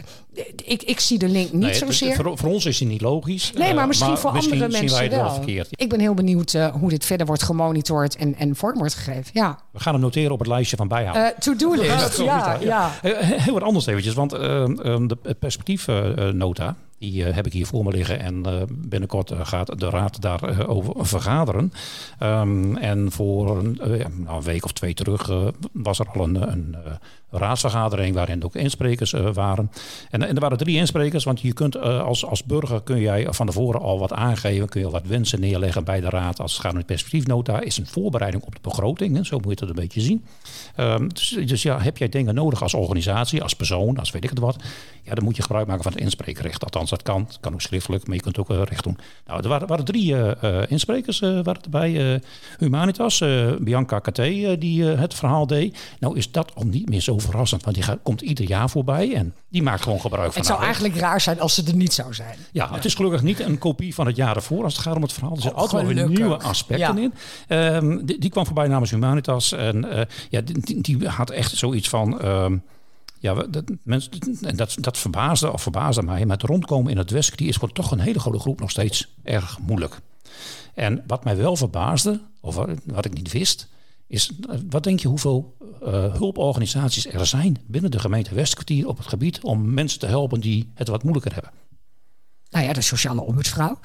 Ik, ik zie de link niet Nee, zozeer. voor, voor ons is die niet logisch. Nee, maar Eh, misschien voor misschien andere zien mensen wel verkeerd. Ik ben heel benieuwd eh, hoe dit verder wordt gemonitord en, en vorm wordt gegeven. Ja, We gaan hem noteren op het lijstje van bijhouden. Eh, to-do list. ja, ja. Heel wat anders eventjes, want eh, de perspectiefnota, die eh, heb ik hier voor me liggen. En eh, binnenkort eh, gaat de raad daarover over vergaderen. Ehm, en voor een, een week of twee terug was er al een, een raadsvergadering waarin ook insprekers waren. En, en er waren drie insprekers, want je kunt als, als burger kun jij van tevoren al wat aangeven, kun je wat wensen neerleggen bij de raad als het gaat om de perspectiefnota. Is een voorbereiding op de begroting, zo moet je het het een beetje zien. Ehm, dus, dus ja, heb jij dingen nodig als organisatie, als persoon, als weet ik het wat. Ja, dan moet je gebruik maken van het inspreekrecht. Althans, dat kan. Het kan ook schriftelijk, maar je kunt ook uh, recht doen. Nou, er waren, waren drie uh, insprekers waren erbij. Humanitas, Bianca KT, die het verhaal deed. Nou is dat al niet meer zo verrassend, want die gaat, komt ieder jaar voorbij en die maakt gewoon gebruik van Het zou eigenlijk raar zijn als ze er niet zou zijn. Ja, het is gelukkig niet een kopie van het jaar ervoor als het gaat om het verhaal. Er zitten oh, altijd wel weer nieuwe aspecten in. Um, die, die, kwam voorbij namens Humanitas en ja, die, die, had echt zoiets van... Um, ja, dat, dat, dat verbaasde of verbaasde mij. Met rondkomen in het Wesk, die is voor toch een hele grote groep nog steeds erg moeilijk. En wat mij wel verbaasde, of wat ik niet wist, is wat denk je hoeveel uh, hulporganisaties er zijn binnen de gemeente Westkwartier op het gebied om mensen te helpen die het wat moeilijker hebben? Nou ja, de sociale ombudsvrouw.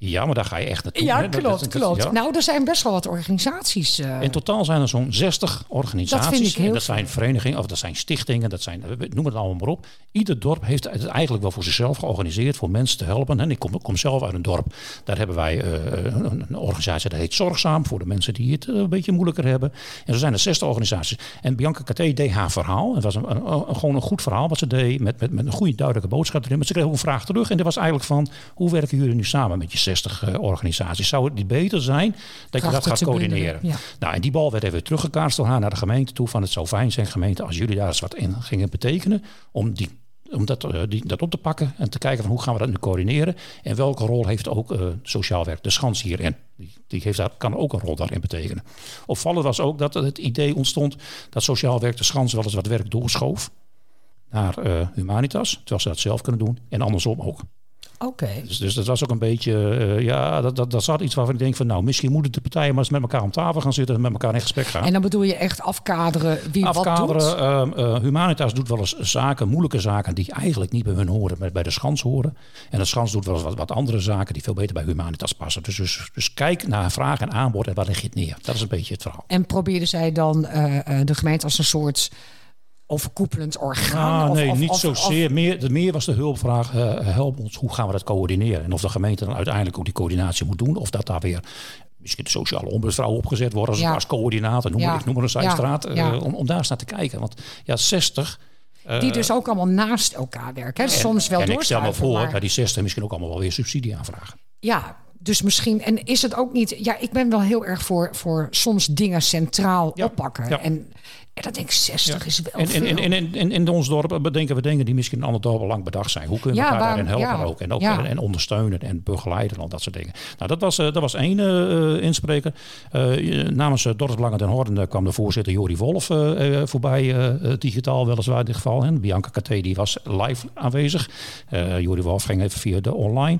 Ja, maar daar ga je echt naartoe. Ja, klopt, klopt. Nou, er zijn best wel wat organisaties. Uh... In totaal zijn er zo'n 60 organisaties. Dat vind ik heel dat zijn verenigingen of dat zijn stichtingen, dat zijn, noem het allemaal maar op. Ieder dorp heeft het eigenlijk wel voor zichzelf georganiseerd voor mensen te helpen. En ik kom, kom zelf uit een dorp. Daar hebben wij uh, een, een, organisatie dat heet Zorgzaam voor de mensen die het een beetje moeilijker hebben. En zo zijn er 60 organisaties. En Bianca KT deed haar verhaal. Het was een, een, gewoon een goed verhaal wat ze deed met, met, met een goede duidelijke boodschap erin. Maar ze kreeg ook een vraag terug en dat was eigenlijk van hoe werken jullie nu samen met je 60 uh, organisaties. Zou het niet beter zijn dat je dat gaat coördineren? Nou, en die bal werd even teruggekaatst door haar naar de gemeente toe. Van het zou fijn zijn, gemeente, als jullie daar eens wat in gingen betekenen. Om die om dat, uh, die, dat op te pakken en te kijken van hoe gaan we dat nu coördineren. En welke rol heeft ook uh, sociaal werk, de schans hierin. Die, die heeft daar, kan ook een rol daarin betekenen. Opvallend was ook dat het idee ontstond dat sociaal werk de schans wel eens wat werk doorschoof naar uh, Humanitas. Terwijl ze dat zelf kunnen doen. En andersom ook. Oké. Dus, dus, dat was ook een beetje, uh, ja, dat, dat, dat zat iets waarvan ik denk van, nou, misschien moeten de partijen maar eens met elkaar om tafel gaan zitten en met elkaar in gesprek gaan. En dan bedoel je echt afkaderen wie afkaderen, wat doet? Uh, uh, Humanitas doet wel eens zaken, moeilijke zaken, die eigenlijk niet bij hun horen, maar bij de Schans horen. En de Schans doet wel eens wat, wat andere zaken die veel beter bij Humanitas passen. Dus, dus, dus kijk naar vraag en aanbod en waar leg je het neer. Dat is een beetje het verhaal. En probeerden zij dan de gemeente als een soort overkoepelend orgaan? Ah, nee, niet zozeer. Meer, meer was de hulpvraag, uh, help ons, hoe gaan we dat coördineren? En of de gemeente dan uiteindelijk ook die coördinatie moet doen. Of dat daar weer misschien de sociale ombudsvrouw opgezet wordt als, als coördinator. Noem, ja. Ik noem maar een zijstraat. Ja. Uh, om, om daar eens naar te kijken. Want ja, 60... Uh, die dus ook allemaal naast elkaar werken. Hè? Soms wel En ik stel me voor maar... bij die 60 misschien ook allemaal wel weer subsidie aanvragen. Ja, dus misschien, en is het ook niet, ja, ik ben wel heel erg voor, voor soms dingen centraal ja, oppakken. Ja. En, en dat denk ik 60 ja. is wel. En, en, en, en, en in ons dorp bedenken we dingen die misschien in ander dorp lang bedacht zijn. Hoe kunnen we elkaar daarin helpen ook? En, ook en, ondersteunen en begeleiden en al dat soort dingen. Nou, dat was, uh, dat was één uh, inspreker. Uh, namens uh, Dorpsbelangen den Horden kwam de voorzitter Jori Wolf voorbij, digitaal weliswaar in dit geval. En Bianca Katé die was live aanwezig. Jori Wolf ging even via de online.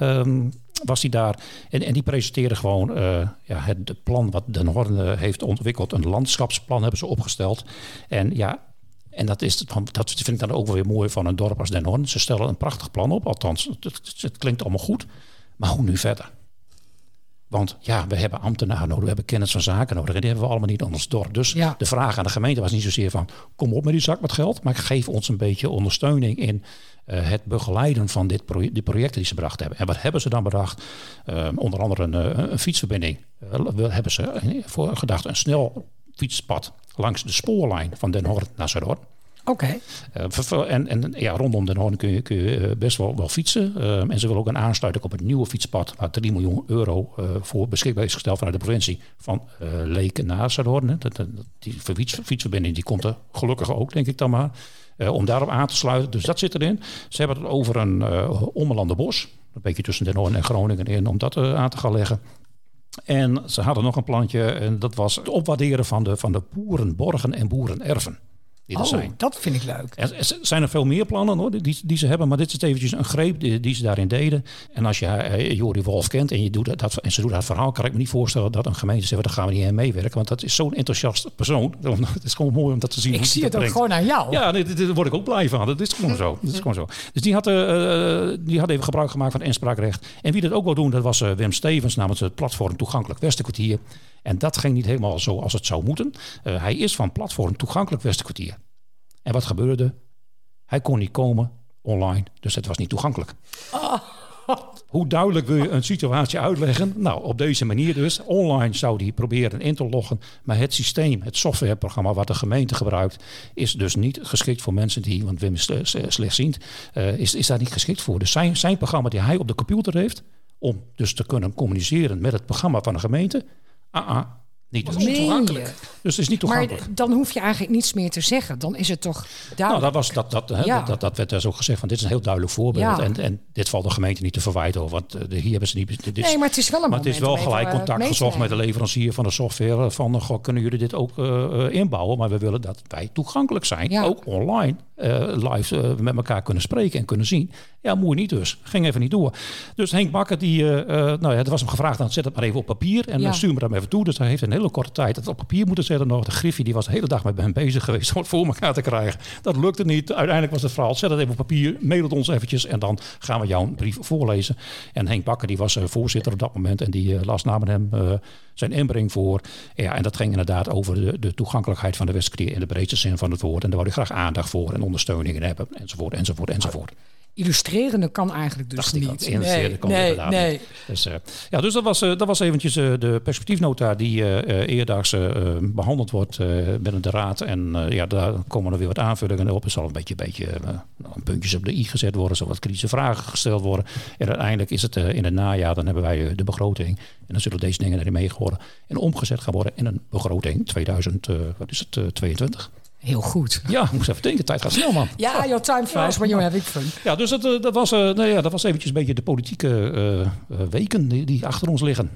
Um, was hij daar. En, en die presenteerde gewoon uh, ja, het plan wat Den Horn heeft ontwikkeld. Een landschapsplan hebben ze opgesteld. En ja, en dat, is, dat vind ik dan ook weer mooi van een dorp als Den Horn. Ze stellen een prachtig plan op, althans, het klinkt allemaal goed. Maar hoe nu verder? Want ja, we hebben ambtenaren nodig, we hebben kennis van zaken nodig. En die hebben we allemaal niet anders dorp. Dus ja. de vraag aan de gemeente was niet zozeer van... kom op met die zak met geld, maar geef ons een beetje ondersteuning in uh, het begeleiden van dit proje die projecten die ze bedacht hebben. En wat hebben ze dan bedacht? Uh, onder andere een, uh, een fietsverbinding. hebben ze voor gedacht een snel fietspad langs de spoorlijn van Den Horn naar Zuidhoorn. Oké. Uh, en, en ja, rondom Den Hoorn kun je, kun je best wel, wel fietsen. Uh, en ze willen ook een aansluiting op het nieuwe fietspad... waar 3 miljoen euro uh, voor beschikbaar is gesteld vanuit de provincie... van Leken naar Zuidhoorn. Die fiets, fietsverbinding die komt er gelukkig ook, denk ik dan maar... Om daarop aan te sluiten. Dus dat zit erin. Ze hebben het over een uh, bos. Een beetje tussen Den Hoorn en Groningen in. Om dat aan te gaan leggen. En ze hadden nog een plantje. En dat was het opwaarderen van de, van de boerenborgen en boerenerven die oh, zijn. dat vind ik leuk. Er, zijn er veel meer plannen hoor, die, die ze hebben, maar dit is eventjes een greep die, die ze daarin deden. En als je uh, Jori Wolf kent en, je doet dat, en ze doet dat verhaal, kan ik me niet voorstellen dat een gemeente zegt, daar gaan we niet aan meewerken. Want dat is zo'n enthousiast persoon. Het is gewoon mooi om dat te zien. Ik zie het ook gewoon aan jou. Ja, daar word ik ook blij van. Dat is gewoon zo. Dat is gewoon zo. Dus die had, uh, die had even gebruik gemaakt van het inspraakrecht. En wie dat ook wil doen, dat was uh, Wim Stevens namens het platform Toegankelijk Westenkwartier. En dat ging niet helemaal zo als het zou moeten. Uh, hij is van platform Toegankelijk Westenkwartier. En wat gebeurde? Hij kon niet komen online, dus het was niet toegankelijk. Oh, hoe duidelijk wil je een situatie uitleggen? Nou, op deze manier dus. Online zou die proberen in te loggen. Maar het systeem, het softwareprogramma wat de gemeente gebruikt, is dus niet geschikt voor mensen die, want Wim is slechtziend, uh, is, is daar niet geschikt voor. Dus zijn, zijn programma die hij op de computer heeft, om dus te kunnen communiceren met het programma van de gemeente, uh-uh. Niet dus toegankelijk. Dus het is niet toegankelijk. Maar dan hoef je eigenlijk niets meer te zeggen. Dan is het toch duidelijk. Nou, dat, was, dat, dat, hè, ja. dat, dat, werd dus ook gezegd van dit is een heel duidelijk voorbeeld. En, en dit valt de gemeente niet te verwijten. Hoor, want uh, hier hebben ze niet... Dit nee, maar het is wel een Maar het is wel gelijk contact gezocht met de leverancier van de software. Van, goh, kunnen jullie dit ook uh, inbouwen? Maar we willen dat wij toegankelijk zijn. Ja. Ook online. Uh, live met elkaar kunnen spreken en kunnen zien. Ja, mooi niet dus. Ging even niet door. Dus Henk Bakker, die, nou ja, er was hem gevraagd, dan zet het maar even op papier. En ja. stuur me dan even toe. Dus hij heeft een hele korte tijd het op papier moeten zetten nog. De Griffie die was de hele dag met hem bezig geweest om het voor elkaar te krijgen. Dat lukte niet. Uiteindelijk was het verhaal, zet het even op papier, mail het ons eventjes en dan gaan we jouw brief voorlezen. En Henk Bakker die was uh, voorzitter op dat moment en die uh, las namens hem uh, zijn inbreng voor. Ja, en dat ging inderdaad over de, de toegankelijkheid van de Westkwartier in de breedste zin van het woord. En daar wou hij graag aandacht voor en ondersteuning in hebben, enzovoort, enzovoort, enzovoort illustrerende kan eigenlijk dus niet. nee, nee, nee. Dus, uh, ja, dus dat was, uh, dat was eventjes uh, de perspectiefnota die eerdaags behandeld wordt binnen de raad. En ja, daar komen er weer wat aanvullingen op. Er zal een beetje, beetje puntjes op de i gezet worden, zo wat kritische vragen gesteld worden. En uiteindelijk is het in het najaar, dan hebben wij de begroting. En dan zullen deze dingen erin meegehouden en omgezet gaan worden in een begroting 2000, wat is het, 22. Heel goed. Ja, moest even denken. Tijd gaat snel, man. Ja, your time flies when you're having fun. Ja, dus dat, dat, was, uh, nou ja, dat was eventjes een beetje de politieke uh, weken die, die, achter ons liggen.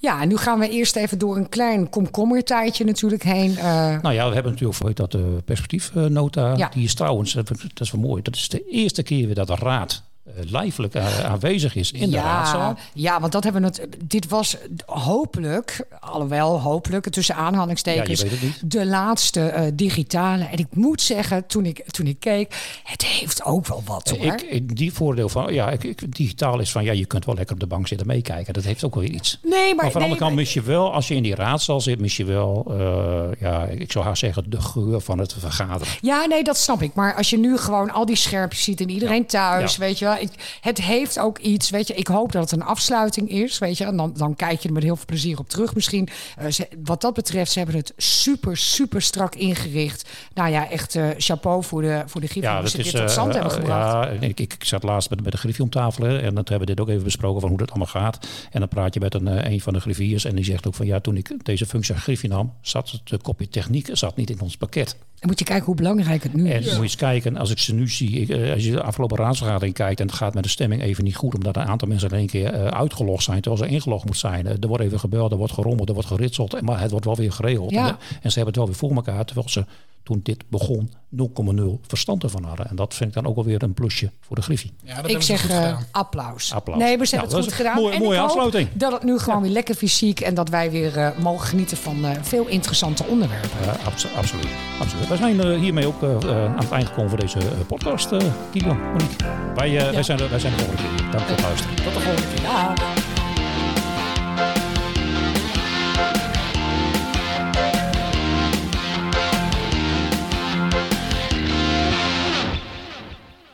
Ja, en nu gaan we eerst even door een klein komkommertijdje natuurlijk heen. Uh... Nou ja, we hebben natuurlijk voor dat perspectiefnota. Ja. Die is trouwens, dat is wel mooi, dat is de eerste keer weer dat de raad eh, lijfelijk aanwezig is in de raadzaal. Ja, want dat hebben we het. Dit was hopelijk, alhoewel hopelijk, tussen aanhalingstekens, de laatste uh, digitale. En ik moet zeggen, toen ik, toen ik keek, het heeft ook wel wat hoor. Ik, die voordeel van, ja, ik, digitaal is van, ja, je kunt wel lekker op de bank zitten meekijken. Dat heeft ook wel iets. Nee, maar, maar van de andere kant mis je wel, als je in die raadzaal zit, mis je wel, uh, ja, ik zou haar zeggen, de geur van het vergaderen. Ja, nee, dat snap ik. Maar als je nu gewoon al die scherpjes ziet en iedereen thuis, weet je wel het heeft ook iets, weet je. Ik hoop dat het een afsluiting is, weet je. En dan, dan kijk je er met heel veel plezier op terug misschien. Uh, wat dat betreft, ze hebben het super, super strak ingericht. Nou ja, echt uh, chapeau voor de, voor de Griffie. Ja, dat ze dit tot stand uh, hebben gebracht. Ja, ik, ik, zat laatst met, met de Griffie om tafel. Hè, en dat hebben we dit ook even besproken van hoe dat allemaal gaat. En dan praat je met een, een van de griffiers. En die zegt ook van ja, toen ik deze functie aan Griffie nam, zat het kopje techniek zat niet in ons pakket. Dan moet je kijken hoe belangrijk het nu is. En moet je eens kijken, als ik ze nu zie, eh, als je de afgelopen raadsvergadering kijkt en het gaat met de stemming even niet goed, omdat een aantal mensen in één keer uh, uitgelogd zijn terwijl ze ingelogd moet zijn. Uh, er wordt even gebeld, er wordt gerommeld, er wordt geritseld, maar het wordt wel weer geregeld. En, en, ze hebben het wel weer voor elkaar, terwijl ze toen dit begon 0,0 verstand ervan hadden. En dat vind ik dan ook wel weer een plusje voor de Griffie. Ja, ik zeg uh, applaus. applaus. Nee, we hebben het goed gedaan. Mooie, mooie afsluiting. Dat het nu gewoon weer lekker fysiek en dat wij weer uh, mogen genieten van uh, veel interessante onderwerpen. Abs absoluut. absoluut. We zijn hiermee ook aan het eind gekomen voor deze podcast, Kilo, Monique. Wij, ja. wij, zijn, wij zijn de volgende keer. Dank voor het luisteren. Tot de volgende keer. Ja.